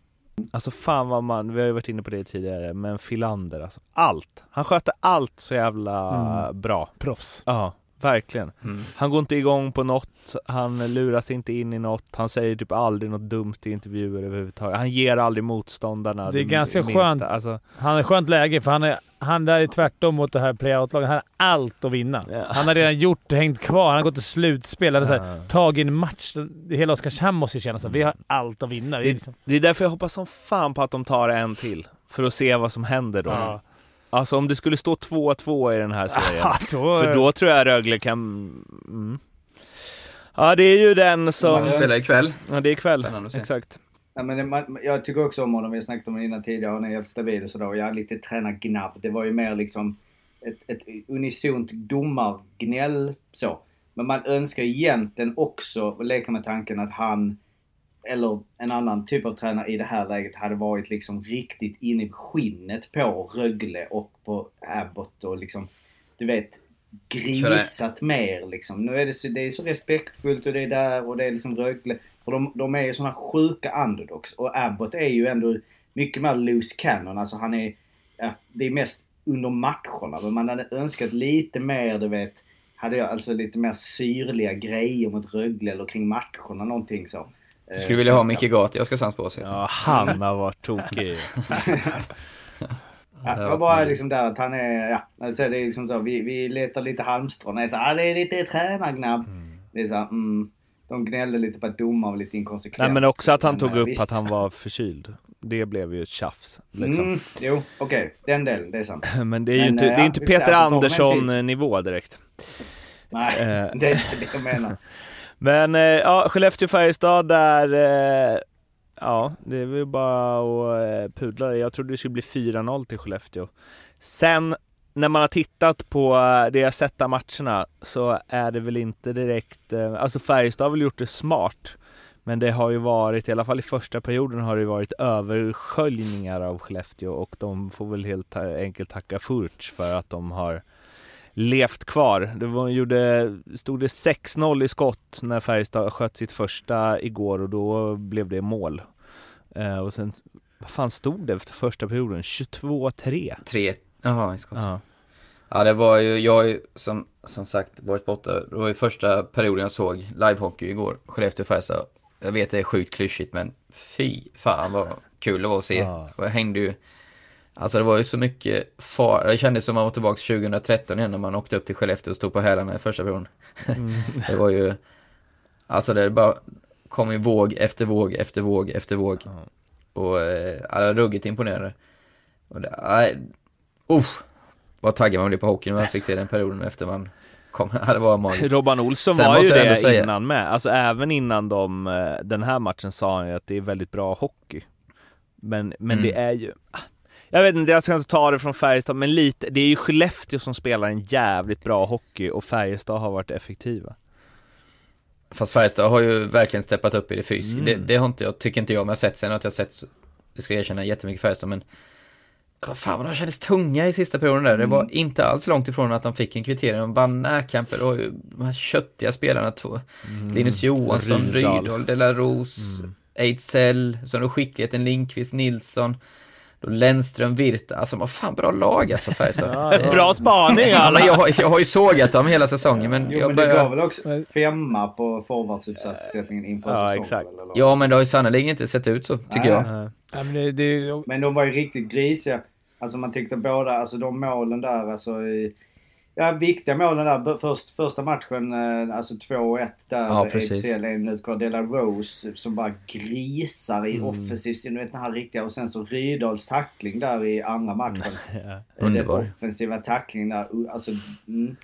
Alltså fan vad man, vi har ju varit inne på det tidigare, men Filander alltså. Allt! Han sköter allt så jävla Mm. bra. Proffs. Ja, verkligen. Mm. Han går inte igång på något, han luras inte in i något, han säger typ aldrig något dumt i intervjuer överhuvudtaget. Han ger aldrig motståndarna Det är ganska minsta. skönt. Alltså, Han ett skönt läge för han är, han där är tvärtom mot det här playout-laget. Han har allt att vinna. Ja. Han har redan gjort det, hängt kvar. Han har gått till slutspel. Han har här, ja. tagit en match. Hela Oskarshamn måste ju känna så. Vi har allt att vinna. Vi är liksom, Det är därför jag hoppas som fan på att de tar en till. För att se vad som händer då. ja. Alltså om det skulle stå 2-2 i den här serien. Ja, då, För då tror jag Rögle kan... Mm. Ja, det är ju den som... De spelar ikväll. Ja, det är ikväll. Exakt. Ja, men det, man, jag tycker också om honom, vi har snackat om honom innan tidigare, han är helt stabil och sådär. Och jag är lite tränargnabb. Det var ju mer liksom ett, ett unisont domargnäll så. Men man önskar egentligen också, och leka med tanken att han, eller en annan typ av tränare i det här läget hade varit liksom riktigt inne i skinnet på Rögle och på Abbott och liksom, du vet, grisat mer liksom. Nu är det så, det är så respektfullt och det är där och det är liksom Rögle. Och de, de är ju såna sjuka underdogs. Och Abbott är ju ändå mycket mer loose cannon. Alltså han är, ja, det är mest under matcherna. Men man hade önskat lite mer, du vet, hade jag alltså lite mer syrliga grejer mot Rögle eller kring matcherna, någonting så. Du skulle vilja ha Micke Gart i Oskarshamns bås. vet du. Ja, han har varit tokig. Ja, det var bara liksom där att han är, ja, alltså det är liksom så, vi, vi letar lite halmstrån. Det är så, ah, det är lite tränargnabb. Det är så, mm, de gnällde lite på att domaren var lite inkonsekvent. Nej men också att han Men, tog eh, upp visst. att han var förkyld. Det blev ju ett tjafs. Liksom. Mm, jo, okej. Den delen, det är sant. Men det är ju Men, inte, eh, det är ja, inte Peter alltså, tar de en tid. Andersson nivå direkt. Nej, Eh. det är inte det jag menar. Men eh, ja, Skellefteå-Färjestad där, eh, ja det är väl bara att eh, pudla det. Jag trodde det skulle bli 4-0 till Skellefteå. Sen när man har tittat på eh, det jag sett av matcherna så är det väl inte direkt, eh, alltså Färjestad har väl gjort det smart. Men det har ju varit, i alla fall i första perioden har det varit översköljningar av Skellefteå och de får väl helt enkelt tacka Furch för att de har levt kvar. Det var, gjorde, stod det 6-0 i skott när Färjestad sköt sitt första igår och då blev det mål. Eh, och sen, vad fan stod det efter första perioden? 22-3? Tre, jaha i skott. Ja. Ja det var ju, jag har ju som, som sagt varit borta, det var ju första perioden jag såg livehockey igår, Skellefteå Färjestad. Jag vet det är sjukt klyschigt men fy fan vad kul det var att se. Ja. Och jag hängde ju, alltså det var ju så mycket far, det kändes som man var tillbaka 2013 igen när man åkte upp till Skellefteå och stod på hälarna i första perioden. det var ju, alltså det bara kom i våg efter våg efter våg efter våg. Ja. Och eh, ruggigt imponerande. Och det, nej, uff, vad taggad man blev på hockey när man fick se den perioden efter man kom. Det var magiskt. Robban Olsson Sen var ju det säga- innan med. Alltså även innan de, eh, den här matchen sa han ju att det är väldigt bra hockey. Men, men Mm. det är ju... Jag vet inte, jag ska inte ta det från Färjestad, men lite, det är ju Skellefteå som spelar en jävligt bra hockey och Färjestad har varit effektiva. Fast Färjestad har ju verkligen steppat upp i det fysiska. Mm. Det, det har inte jag, tycker inte jag, men jag har sett sen att jag har sett, det ska jag erkänna, jättemycket Färjestad, men vad fan vad de kändes tunga i sista perioden där. Det var Mm. inte alls långt ifrån att de fick en kvittering. De vann närkamper och de här köttiga spelarna två. Linus Johansson, Mm. Rydahl. Rydahl, De La Rose, Mm. Ejdsell, så har de skickligheten Lindqvist, Nilsson, Lennström, Virta. Alltså vad fan bra lag alltså Färjestad. Det- Bra spaning Ja, alla! men jag, har- jag har ju sågat dem hela säsongen, men Jo, jag men det börjar... gav väl också femma på forwardsutsättningen inför Ja, säsongen? exakt. eller? Ja, men det har ju sannerligen inte sett ut så, tycker Nej. jag. Ja, men det, det, Men de var ju riktigt grisiga. Alltså man tyckte båda, alltså de målen där, alltså i, Ja, viktiga målen där. Först, första matchen, eh, alltså 2-1 där. Ja, precis. Ejdsell, en minut kvar. Dela Rose som bara grisar i Mm. offensiv, du vet den här riktiga. Och sen så Rydahls tackling där i andra matchen. ja. Den offensiva tacklingen där. Alltså, mm.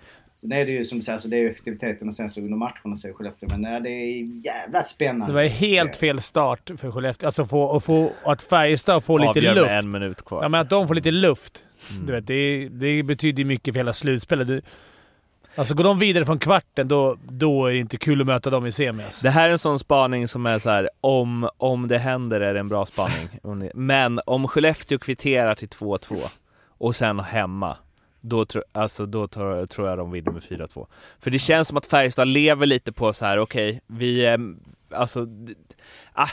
Sen är det ju som säger, så det är ju effektiviteten och sen så under matcherna så är Skellefteå. Men nej, det är jävla spännande. det var ju helt fel start för Skellefteå. Alltså få, att få, att Färjestad får lite Avgör luft. med en minut kvar. Ja, men att de får lite luft. Mm. Du vet, det, det betyder mycket för hela slutspelet. Du, alltså går de vidare från kvarten, då, då är det inte kul att möta dem i semi. Alltså. Det här är en sån spaning som är så här, om, om det händer är det en bra spaning. Men om Skellefteå kvitterar till 2-2 och sen hemma, då, tro, alltså, då tror, tror jag de vinner med 4-2. För det känns som att Färjestad lever lite på så här, okej, vi, eh, alltså, ah,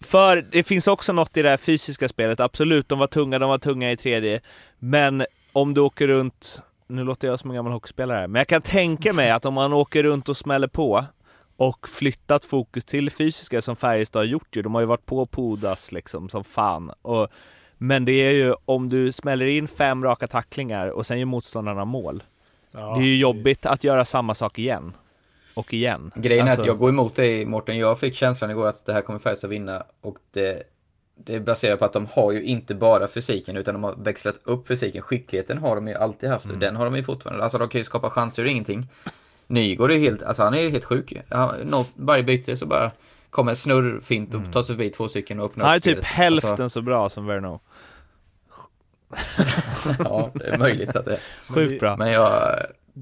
För det finns också något i det här fysiska spelet, absolut, de var tunga, de var tunga i tredje, men om du åker runt, nu låter jag som en gammal hockeyspelare, men jag kan tänka mig att om man åker runt och smäller på och flyttat fokus till det fysiska som Färjestad har gjort ju, de har ju varit på Podas liksom som fan. Och, men det är ju om du smäller in fem raka tacklingar och sen gör motståndarna mål. Ja, det är ju jobbigt att göra samma sak igen. Och igen. Grejen är Alltså- att jag går emot dig Mårten. Jag fick känslan igår att det här kommer Färjestad vinna och det, det är baserat på att de har ju inte bara fysiken utan de har växlat upp fysiken. Skickligheten har de ju alltid haft och den har de ju fortfarande. Alltså de kan ju skapa chanser ur ingenting. Nygård är ju helt, alltså han är ju helt sjuk ju. Han- Varje byte så bara kommer en snurr fint och tar sig förbi två stycken och öppnar Han är typ hälften Alltså, så bra som Verno. ja, det är möjligt att det är. Sjukt bra. Men jag,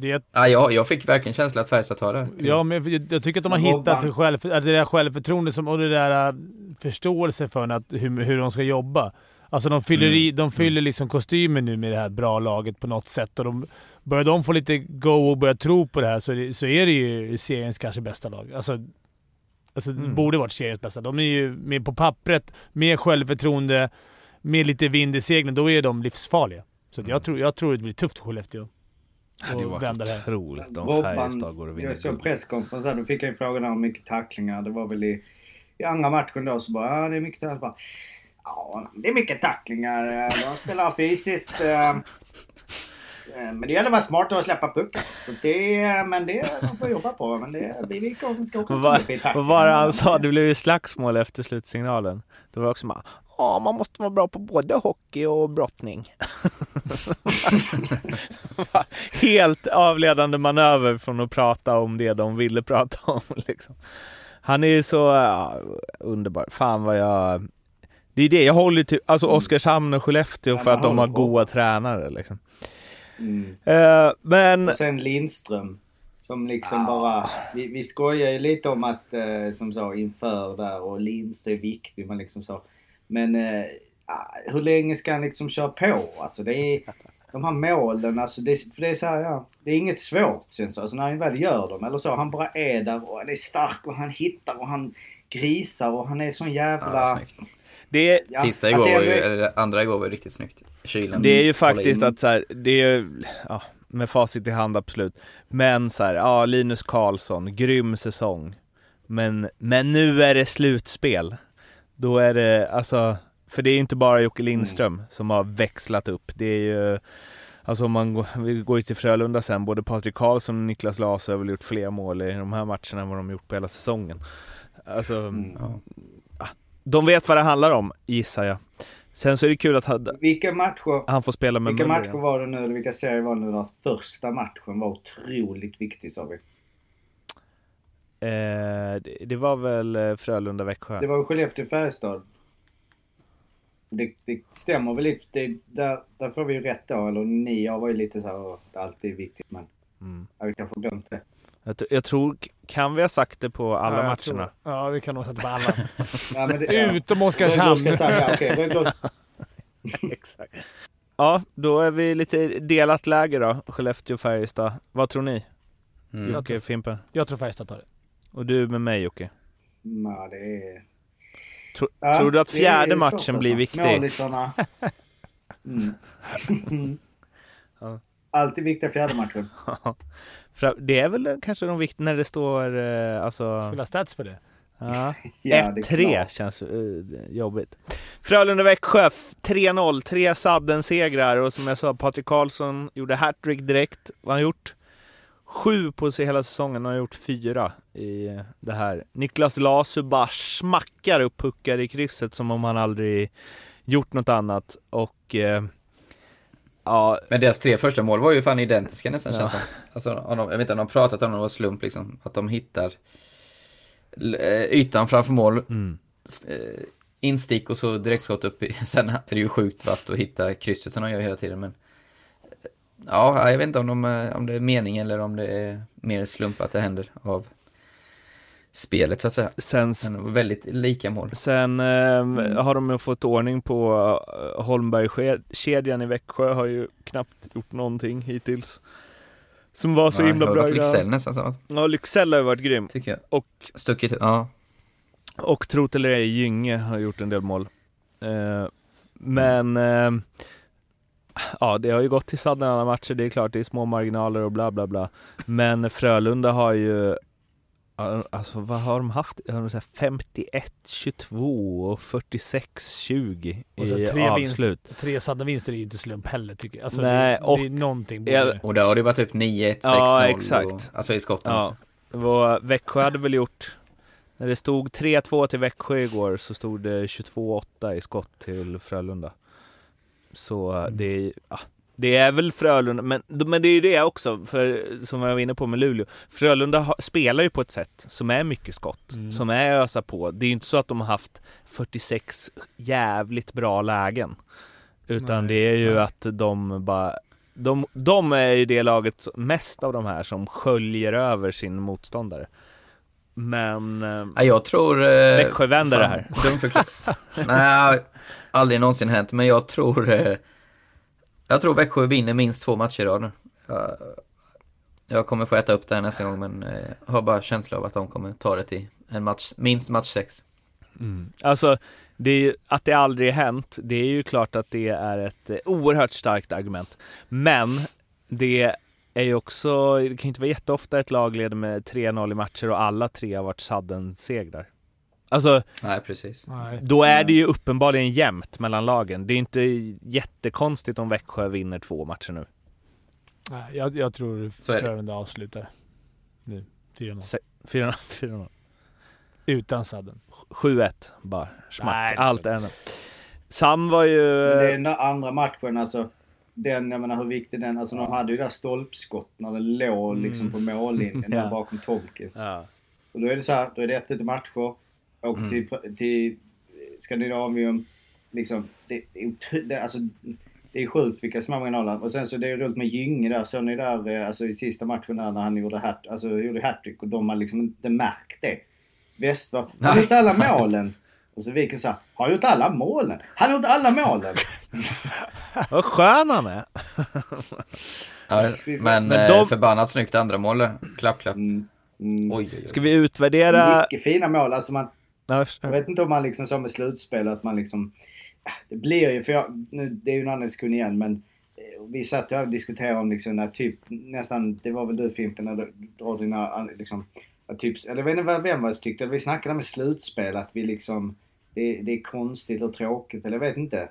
Det, ja, jag, jag fick verkligen känslan att Färjestad tar det. ja, men jag, jag tycker att de har hittat Robban- själv, att det där självförtroende som, och det där äh, förståelse för att, hur, hur de ska jobba. Alltså de fyller, Mm. i, de fyller liksom kostymen nu med det här bra laget på något sätt. Och de, börjar de få lite go och börja tro på det här så, är det, så är det ju seriens kanske bästa lag. Alltså, alltså det Mm. borde varit seriens bästa. De är ju med på pappret, med självförtroende, med lite vind i seglen. Då är de livsfarliga. Så att jag, tror, jag tror det blir tufft för Skellefteå. Det här. otroligt om Färjestad går och vinner Jag såg guld. presskonferens här, då fick jag ju frågan om mycket tacklingar. Det var väl i, i andra matchen då så bara, ja det är mycket tacklingar. Ja, det är mycket tacklingar. De spelar fysiskt. Eh, Men det gäller att vara smart och släppa pucken. Så det, men det de får jobba på. Men det, vi vi ska åka Vad var, det han sa? Det blev ju slagsmål efter slutsignalen. Det var också bara Ja, man måste vara bra på både hockey och brottning. Helt avledande manöver från att prata om det de ville prata om. Liksom. Han är ju så ja, underbar. Fan vad jag... Det är det, jag håller typ, alltså Oskarshamn och Skellefteå för att de har goda tränare liksom. Mm. Eh, men, Och sen Lindström. Som liksom bara... Vi, vi skojar ju lite om att, eh, som så, inför där och Lindström är viktig. Men liksom så. Men ah, hur länge ska han liksom köra på? Alltså det är... De här målen, alltså det, är- för det är så här, ja. Det är inget svårt känns det Alltså när han väl gör dem eller så. Han bara är där och han är stark och han hittar och han grisar och han är sån jävla... Ja, det, är- Ja, Sista igår det var ju, eller det andra igår var ju riktigt snyggt. Kylen. Det är ju faktiskt in. att så här, det är ju, ja, med facit i hand absolut. Men så här, ja Linus Karlsson, grym säsong. Men, men nu är det slutspel. Då är det, alltså, för det är ju inte bara Jocke Lindström som har växlat upp. Det är ju, alltså om man går, vi går ju till Frölunda sen, både Patrik Karlsson och Niklas Larsson har väl gjort fler mål i de här matcherna än vad de gjort på hela säsongen. Alltså, Mm. Ja. de vet vad det handlar om, gissar jag. Sen så är det kul att han, Vilka matcher... han får spela med Vilka matcher var det nu, eller vilka serier var det nu där första matchen var otroligt viktig sa vi? Eh, det, det var väl eh, Frölunda-Växjö? Det var Skellefteå-Färjestad. Det, det stämmer väl lite. Det, där, där får vi ju rätt då. Eller ni, jag var ju lite så här, "Åh, det är viktigt men Mm. jag kanske glömt det. Jag, jag tror, kan vi ha sagt det på alla Ja, jag matcherna? tror- Ja, vi kan nog sätta på alla. Ja, men det, ja. Utom Oskarshamn. jag ja, då- Exakt. Ja, då är vi lite delat läge då, Skellefteå-Färjestad. Vad tror ni? Mm. Jocke, Fimpen? Jag tror Färjestad tar det. Och du med mig Jocke? Ja, det är... Tro, Ja, tror du att det är fjärde matchen alltså. blir viktig? Målisarna. Mm. Alltid viktiga fjärde matchen. För det är väl kanske de viktiga när det står eh, alltså... Skulle ha stats på det. Ja. Ja, det är 1-3 klart. känns uh, jobbigt. Frölunda-Växjö, f- 3-0, tre sadden-segrar och som jag sa, Patrik Karlsson gjorde hattrick direkt. Vad har han gjort? Sju på sig hela säsongen och har gjort fyra i det här. Niklas Lasu bara smackar upp puckar i krysset som om han aldrig gjort något annat och eh, ja, Men deras tre första mål var ju fan identiska nästan Ja. känns som. Alltså, de, jag vet inte om de har pratat om det, det var slump liksom. Att de hittar eh, ytan framför mål, mm. eh, instick och så direktskott upp i. Sen är det ju sjukt vasst att hitta krysset som de gör hela tiden men eh, Ja, jag vet inte om, de, om det är mening eller om det är mer slump att det händer av spelet så att säga. sen Men väldigt lika mål. Sen eh, har de ju fått ordning på uh, Holmberg-kedjan i Växjö har ju knappt gjort någonting hittills. Som var så Ja, himla bra. Lycksell nästan så, Ja, Lycksell har ju varit grym. tycker jag. Och, Stuckit, ja. Och trot eller ej, Gynge har gjort en del mål. Eh, men eh, ja, det har ju gått till sadden alla matcher. Det är klart, det är små marginaler och bla bla bla. Men Frölunda har ju Alltså vad har de haft? Har de så här 51, 22 och 46, 20 Och så i tre avslut. Vinst, tre sadda vinster är ju inte slump heller tycker jag. Alltså, Nej, det, och- det är någonting. Ja, borde- Och där har det varit typ 9-1, 6-0. Ja, Och, exakt. alltså i skotten Ja. också. Var, Växjö hade väl gjort, när det stod 3-2 till Växjö igår så stod det 22-8 i skott till Frölunda. Så Mm. det, är, ja, det är väl Frölunda, men, men det är ju det också, för som jag var inne på med Luleå. Frölunda har, spelar ju på ett sätt som är mycket skott, Mm. som är ösa på. Det är ju inte så att de har haft 46 jävligt bra lägen. Utan Nej, det är ju nej. att de bara de, de är ju det laget, mest av de här, som sköljer över sin motståndare. Men eh, Ja, jag tror... Eh, Växjö vänder det här. Dum Nej, aldrig någonsin hänt, men jag tror... Eh, jag tror Växjö vinner minst två matcher i rad nu. Jag, jag kommer få äta upp det här nästa gång, men jag har bara känsla av att de kommer ta det till en match, minst match sex. Mm. Alltså, det är, att det aldrig hänt, det är ju klart att det är ett eh, oerhört starkt argument. Men det är ju också, det kan ju inte vara jätteofta ett lag leder med 3-0 i matcher och alla tre har varit sudden-segrar. Alltså, Nej, precis. Då är det ju uppenbarligen jämnt mellan lagen. Det är inte jättekonstigt om Växjö vinner två matcher nu. Nej, jag, jag tror det. Frölunda avslutar nu. 4-0. Se- 4-0. 4-0. Utan sadden. 7-1 bara. Smack. Nej, det- Allt är. Sam var ju... Men det är den där andra matchen, alltså. Den, jag menar hur viktig den, alltså de hade ju där stolpskott när det låg liksom på mållinjen Ja. bakom Tolkis. Ja. Och då är det så här, då är det 1 i matcher. Och Mm. till, till Skandinavium, liksom, det, det, är otro- det, alltså, det är sjukt vilka små marginaler. Och sen så det är roligt med Gynge där, såg ni där eh, alltså, i sista matchen där när han gjorde, hat, alltså, gjorde hattrick och de har liksom inte märkt det. Westberg, har han gjort alla målen? Och så Viken sa, har han gjort alla målen? Han har gjort alla målen! Vad skön han är. Ja, men Men eh, de- förbannat snyggt andra mål där. Klapp, klapp. Mm. Mm. Oj, oj, oj. Ska vi utvärdera... Mycket fina mål. Alltså man, jag vet inte om man liksom som med slutspel att man liksom... Äh, det blir ju, för jag, nu, det är ju en annan diskussion igen men eh, vi satt och diskuterade om liksom när typ nästan, det var väl du Fimpen när du drar dina liksom, typ, eller jag vet inte vem var det som tyckte, vi snackade om med slutspel att vi liksom, det, det är konstigt och tråkigt eller jag vet inte.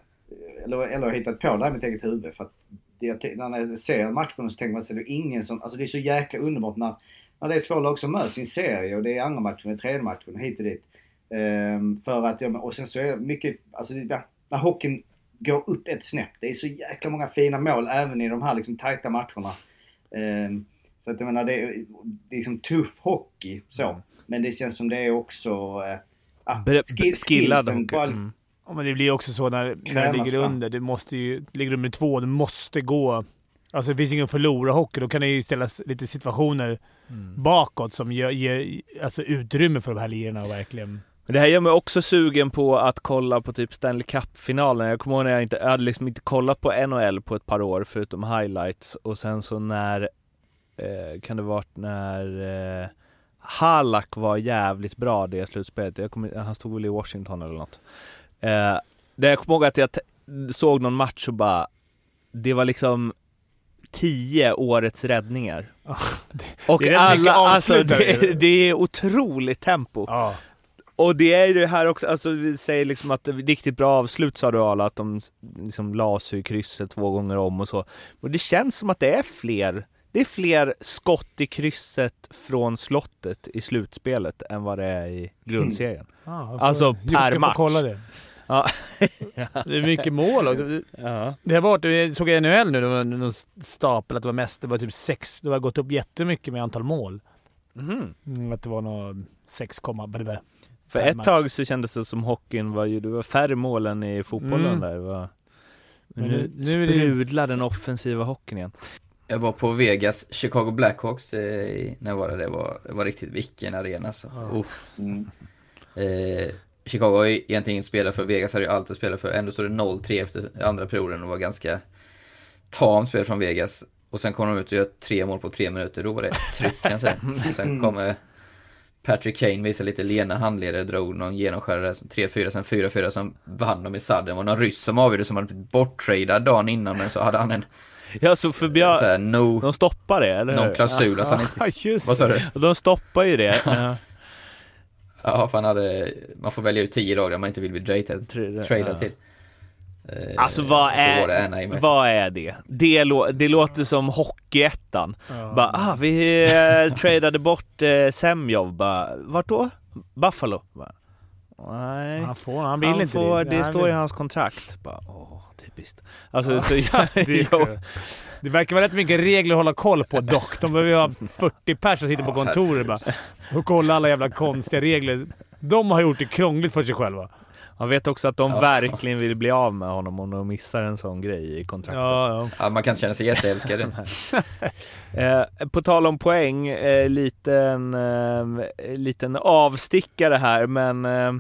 Eller, eller jag har hittat på det här med mitt eget huvud för att det, när jag ser matchen så tänker man sig det är ingen som, alltså det är så jäkla underbart när, när det är två lag som möts i en serie och det är andra matchen, det är tredje matchen hit och dit. Ehm, för att, ja, och sen så är det mycket, alltså ja, när hockeyn går upp ett snäpp. Det är så jäkla många fina mål även i de här liksom tajta matcherna. Ehm, så att jag menar, det är, det är liksom tuff hockey så. Men det känns som det är också... Eh, ah, skill- skillad skillsen hockey. bara- Mm. Ja, men det blir också så när, när du ligger fram. under. Du måste ju, ligger du med två, du måste gå. Alltså det finns ingen förlora hockey. Då kan det ju ställas lite situationer bakåt som ger, ger alltså, utrymme för de här lirarna och verkligen... Men det här gör mig också sugen på att kolla på typ Stanley Cup-finalen. Jag kommer ihåg när jag inte, jag hade liksom inte kollat på NHL på ett par år förutom highlights och sen så när, eh, kan det varit när eh, Halak var jävligt bra det slutspelet. Jag kommer, han stod väl i Washington eller något. Eh, där jag kommer ihåg att jag såg någon match och bara, det var liksom tio årets räddningar. Och det är rätt mycket alla, alltså det, det är otroligt tempo. Ja. Och det är ju det här också, alltså vi säger liksom att riktigt bra avslut sa du Arla, att de liksom la sig i krysset två gånger om och så. Och det känns som att det är fler, det är fler skott i krysset från slottet i slutspelet än vad det är i grundserien. Jag får- Alltså, Jocke per får match. kolla det. Ja. Det är mycket mål också. ja. Det har varit, jag såg i NHL nu, det var någon stapel att det var mest, det var typ sex, det har gått upp jättemycket med antal mål. Mhm. Mm, att det var nog 6, vad det var. För ett match. tag så kändes det som hockeyn var ju, det var färre mål än i fotbollen Mm. där. Var, Men nu, nu- är det sprudlar den offensiva hockeyn igen. Jag var på Vegas, Chicago Blackhawks, eh, när var det? Det var, det var riktigt vilken arena så. Ja. Uff. Mm. Eh, Chicago har ju egentligen spelat för, Vegas hade ju allt att spela för. Ändå står det 0-3 efter andra perioden och var ganska tamt spel från Vegas. Och sen kom de ut och gör tre mål på tre minuter, då var det tryck kan jag säga. Sen kommer Patrick Kane visade lite lena handleder, drog någon genomskärare, 3-4, sen 4-4, sen vann de i sadden. Var någon ryss som avgjorde som hade blivit borttradad dagen innan, men så hade han en Ja, så för Björn, så här, no, de stoppar det, eller någon klausul att han inte... Ja, just Vad sa du? Ja, de stoppar ju det. Ja. Ja, för han hade, man får välja ut 10 lag där man inte vill bli tradad, tradad Ja. till. Eh, Alltså vad så det är, med. vad är det? Det, lå, det låter som Hockeyettan. Ja. Bara, ah, vi eh, tradade bort eh, Semjov. Bara, vart då? Buffalo? Bara, Nej. Han får, han vill Han inte får, det. det Han står vill- i hans kontrakt. Bara, åh, typiskt. Alltså, så, det, är jag, skönt. det verkar vara rätt mycket regler att hålla koll på dock. De behöver ju ha 40 pers som sitter på Ja, kontoret bara och kolla alla jävla konstiga regler. De har gjort det krångligt för sig själva. Man vet också att de Ja. verkligen vill bli av med honom om de missar en sån grej i kontraktet. Ja, ja. Ja, man kan inte känna sig jätteälskad. Eh, på tal om poäng, eh, liten, eh, liten avstickare här, men eh,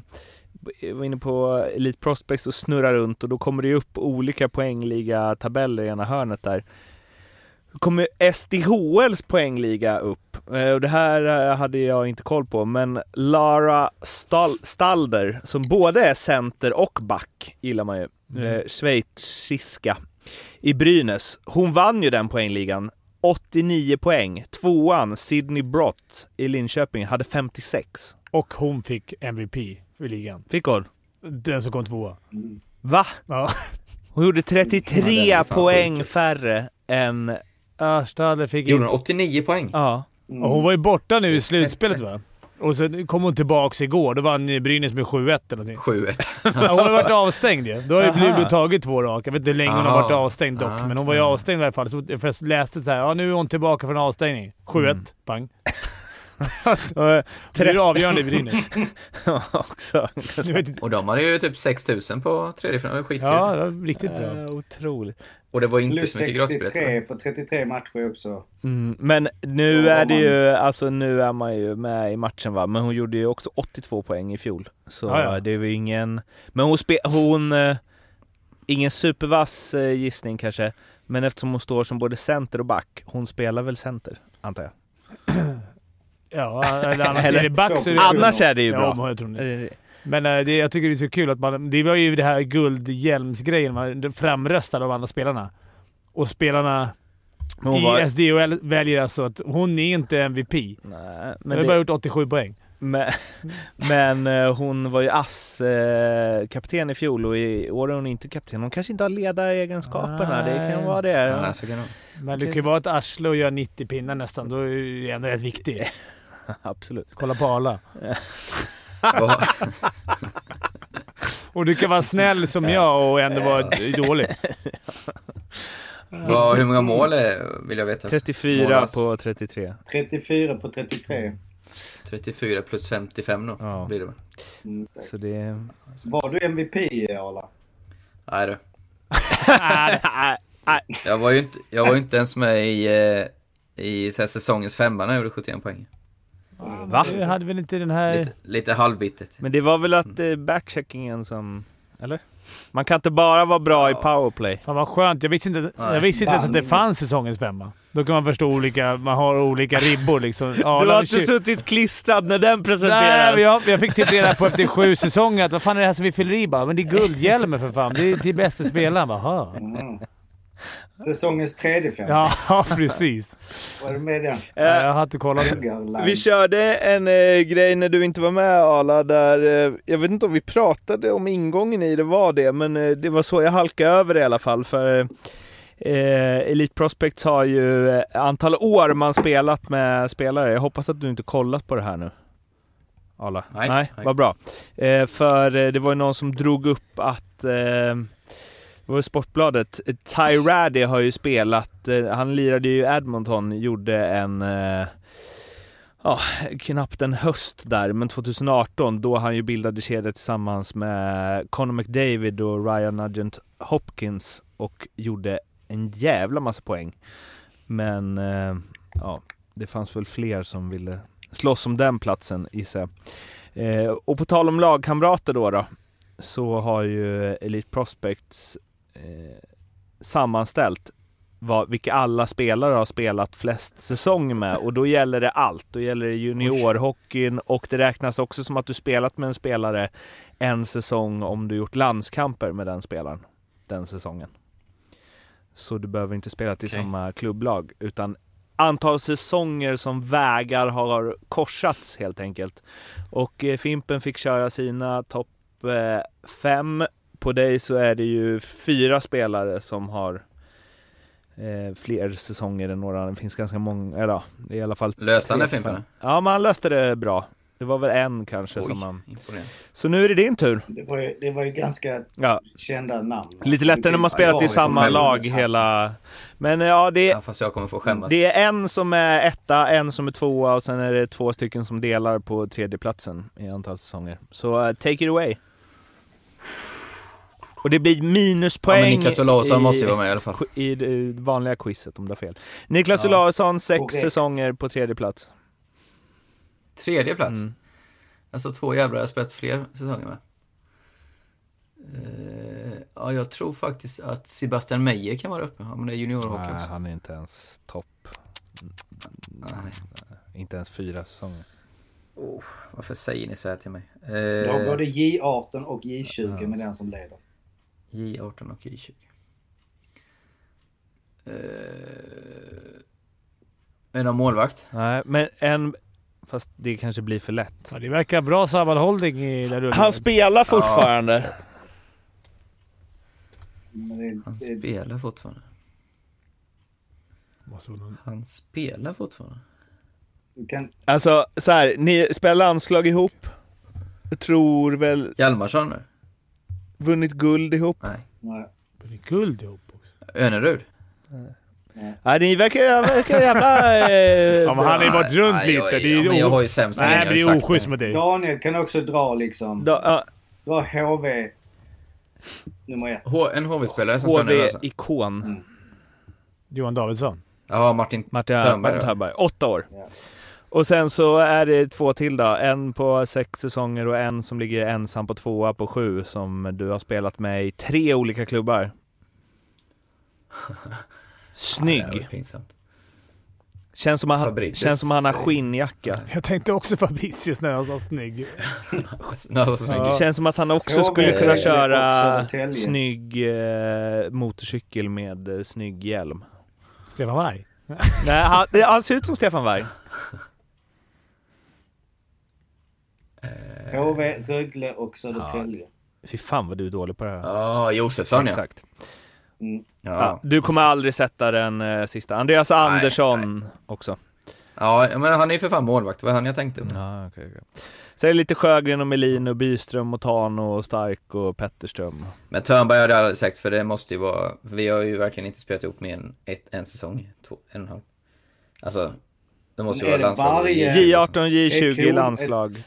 jag var inne på Elite Prospects och snurrar runt och då kommer det upp olika poängliga tabeller i ena hörnet där. Kommer SDHLs poängliga upp. Eh, och det här eh, hade jag inte koll på, men Lara Stal- Stalder, som både är center och back, gillar man ju. Eh, schweiziska i Brynäs. Hon vann ju den poängligan. 89 poäng. Tvåan, Sydney Brott i Linköping, hade 56. Och hon fick MVP för ligan. Fick hon? Den som kom tvåa. Va? Ja. Hon gjorde Ja, den 33 är fan poäng sjuk. färre än... Örstad fick Gjorde in... hon 89 poäng? Ja. Och hon var ju borta nu i slutspelet va? Och sen kom hon tillbaks igår. Då vann Brynäs med 7-1 eller någonting. 7-1. Ja, hon har varit avstängd ju. Då har ju Aha. Luleå tagit två raka. Jag vet inte hur länge hon har Aha. varit avstängd dock, Ah. men hon var ju avstängd i alla fall. Så jag först läste så här, ja nu är hon tillbaka från avstängning. 7-1, Mm. pang. Och, Det är avgörande i Brynäs. också. Vet inte. Och de hade ju typ 6000 på tredje finalen, det var skitkul. Ja, det var riktigt bra. Eh, otroligt. Och det var inte Plus så mycket gratisbiljetter. 63 på 33 matcher också. Mm, men nu Ja, är det man- ju, alltså nu är man ju med i matchen va, men hon gjorde ju också 82 poäng i fjol. Så Ja, ja. det är väl ingen, men hon, spe, hon eh, ingen supervass eh, gissning kanske, men eftersom hon står som både center och back, hon spelar väl center, antar jag. Ja, eller annars Eller- är det back så är det... Annars är det ju Ja, bra. men jag tror det. Men eh, det, jag tycker det är så kul att man... Det var ju det här guldhjälmsgrejen, man framröstade av alla spelarna. Och spelarna hon i var, SDHL väljer alltså att hon är inte MVP. nej, Men men, har det, bara gjort 87 poäng. men, men eh, hon var ju ass eh, kapten i fjol och i år är hon inte kapten. Hon kanske inte har ledaregenskaperna, det kan vara det. Ja, så kan det Men det kan ju vara ett arsle och göra 90 pinnar nästan. Då är det ändå rätt viktigt. Absolut. Kolla på Arla. Och du kan vara snäll som jag och ändå vara dålig. Vad, hur många mål är, vill jag veta? 34 Målas. på 33. 34 på 33. 34 plus 55 då, Ja. blir det väl? Mm. Så det... Var du MVP Arla? Nej. Nej, Jag var ju inte, jag var ju inte ens med i, eh, i så här, säsongens femma när jag gjorde 71 poäng. Va? Du hade väl inte den här... Lite, lite halvbitet. Men det var väl att eh, backcheckingen som... Eller? Man kan inte bara vara bra i Ja. powerplay. Fan vad skönt. Jag visste inte, jag Nej. visste inte ens att det fanns säsongens femma. Då kan man förstå olika... Man har olika ribbor liksom. Du Arla- har inte suttit klistrad när den Nej, presenteras. men jag, jag fick typ reda på efter sju säsonger att vad fan är det här som vi fyller i bara? Men det är guldhjälmen för fan. Det är till bästa spelaren. Bara. Mm. Säsongens tredje fem. ja, ja, precis. Var du med den? Eh, jag har inte kollat. Vi körde en eh, grej när du inte var med Arla, där, eh, jag vet inte om vi pratade om ingången i det var det, men eh, det var så jag halkade över det i alla fall. För eh, Elite Prospects har ju eh, antal år man spelat med spelare. Jag hoppas att du inte kollat på det här nu. Arla? Nej, nej. nej. vad bra. Eh, för eh, det var ju någon som drog upp att eh, var Sportbladet. Ty har ju spelat, eh, han lirade ju i Edmonton, gjorde en eh, ja, knappt en höst där, men 2018 då han ju bildade kedja tillsammans med Conor McDavid och Ryan Nugent Hopkins och gjorde en jävla massa poäng. Men eh, ja, det fanns väl fler som ville slåss om den platsen gissar jag. Eh, och på tal om lagkamrater då, då så har ju Elite Prospects eh, sammanställt vad, vilka alla spelare har spelat flest säsonger med och då gäller det allt. Då gäller det juniorhockeyn och det räknas också som att du spelat med en spelare en säsong om du gjort landskamper med den spelaren den säsongen. Så du behöver inte spela till Okej. samma klubblag utan antal säsonger som vägar har korsats helt enkelt. Och eh, Fimpen fick köra sina topp eh, fem. På dig så är det ju fyra spelare som har eh, fler säsonger än några. Det finns ganska många, eller ja, det är i alla fall Löste han det Fimpen? Ja, men han löste det bra. Det var väl en kanske Oj, som han... imponerande. Så nu är det din tur. Det var ju, det var ju ganska Ja, kända namn. lite lättare när man spelat i samma själv. lag hela... Men ja, det, Ja, fast jag kommer få skämmas. det är en som är etta, en som är tvåa och sen är det två stycken som delar på tredjeplatsen i antal säsonger. Så uh, take it away. Och det blir ja, men minuspoäng Niklas Olausson i, måste ju vara med i alla fall. i det vanliga quizet om du har fel. Niklas Ja. Olausson, sex Korrekt. säsonger på tredje plats. Tredje plats. Mm. Alltså två jävlar jag spelat fler säsonger med. Eh, ja, jag tror faktiskt att Sebastian Meyer kan vara uppe. Ja, men det är juniorhockey Nej, också. han är inte ens topp. Nej. Inte ens fyra säsonger. Oh, varför säger ni så här till mig? Du har Eh, både J18 och J20 Ja. med den som leder. J18 och J20. Eh, är det någon målvakt? Nej, men en... Fast det kanske blir för lätt. Ja, det verkar bra sammanhållning i den rullen. Han spelar fortfarande. Det, Han spelar fortfarande. Han spelar fortfarande. du kan, Alltså så här, ni spelar landslag ihop. Jag tror väl Hjalmarsson nu? Vunnit guld ihop. Nej. är guld ihop också. Önerud? Nej, ni verkar, verkar jävla... Eh, Ja, men han har ju varit runt Nej, lite. jag- Det är ja, jag har ju sämst Nej, men det är oschysst med dig. Daniel kan också dra liksom. då, ja, Dra HV nummer ett. H- en HV-spelare som nu alltså. HV-ikon. Johan Davidsson. Ja, Martin Martin Törnberg, ja. Åtta år. Ja. Och sen så är det två till då. En på sex säsonger och en som ligger ensam på tvåa på sju som du har spelat med i tre olika klubbar. Ja, det Snygg. pinsamt. Känns som, att han, Fabricius. känns som att han har skinnjacka. Jag tänkte också Fabricius när han sa snygg. Ja, snygg. Ja. Känns som att han också skulle kunna eller köra Södertälje. snygg eh, motorcykel med eh, snygg hjälm. Stefan Warg. Nej, han, det- han ser ut som Stefan Warg. Eh, HV, Rögle och Södertälje. Fy fan vad du är dålig på det här. Ja, Josefsson ja. Exakt. Mm. Ja. Ja. du kommer aldrig sätta den eh, sista. Andreas Andersson också. ja, men han är ju för fan målvakt. Det var han jag tänkte på. Ja, okej, okej. Så är det lite Sjögren och Melin och Byström och Tano och Stark och Petterström. Men Törnberg hade jag aldrig sagt, för det måste ju vara... Vi har ju verkligen inte spelat ihop mer än ett, en säsong. Två, en och en halv. Alltså, det måste ju vara landslag. varje- J18, Är J20 cool. landslag.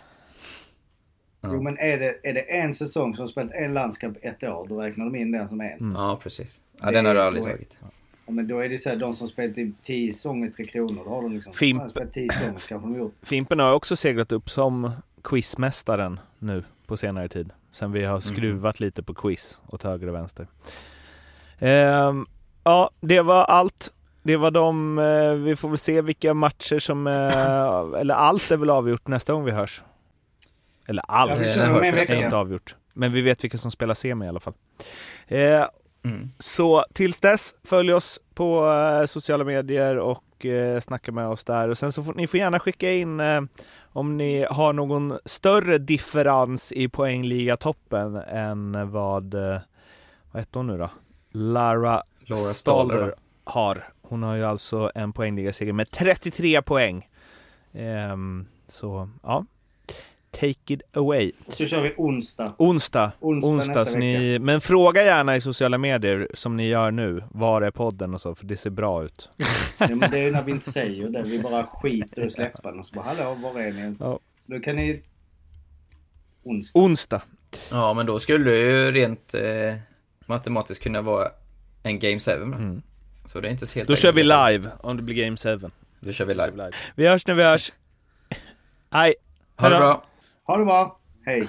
Ja. Jo men är det, är det en säsong som spelat en landskamp ett år, då räknar de in den som en. Mm. Ja, precis. Ja, Det den har du är aldrig tagit. Ja, men då är det så här, de som spelat i 10 säsonger, Tre Kronor, då har de liksom... Fimp. de har spelat 10 säsonger kanske de gjort. Fimpen har också seglat upp som quizmästaren nu på senare tid. Sen vi Mhm. har skruvat lite på quiz åt höger och vänster. Ehm, ja, det var allt. Det var de, eh, vi får väl se vilka matcher som, eh, eller allt är väl avgjort nästa gång vi hörs. Eller en väl är inte avgjort. Men vi vet vilka som spelar semi i alla fall. Eh, Mm. så tills dess, följ oss på eh, sociala medier och eh, snacka med oss där. Och sen så får ni får gärna skicka in eh, om ni har någon större differens i poängligatoppen än vad, eh, vad heter hon nu då? Lara Laura va? har. Hon har ju alltså en poängligaseger med 33 poäng. Ehm, så ja, take it away. Så kör vi onsdag. Onsdag, Onsdag, onsdag nästa så ni, men fråga gärna i sociala medier som ni gör nu. Var är podden och så, för det ser bra ut. Ja, men det är ju när vi inte säger det. Vi bara skiter att släppa den och så bara hallå, var är ni? Ja. Då kan ni... Onsdag. Onsdag. Ja, men då skulle det ju rent eh, matematiskt kunna vara en Game 7. Mm. Så det är inte så helt Då kör vi live om det blir Game 7. Då kör vi live. Vi hörs när vi hörs. Hej! Ha det bra! Ha det bra. Hej.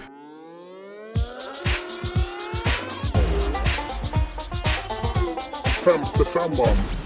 Femte femman.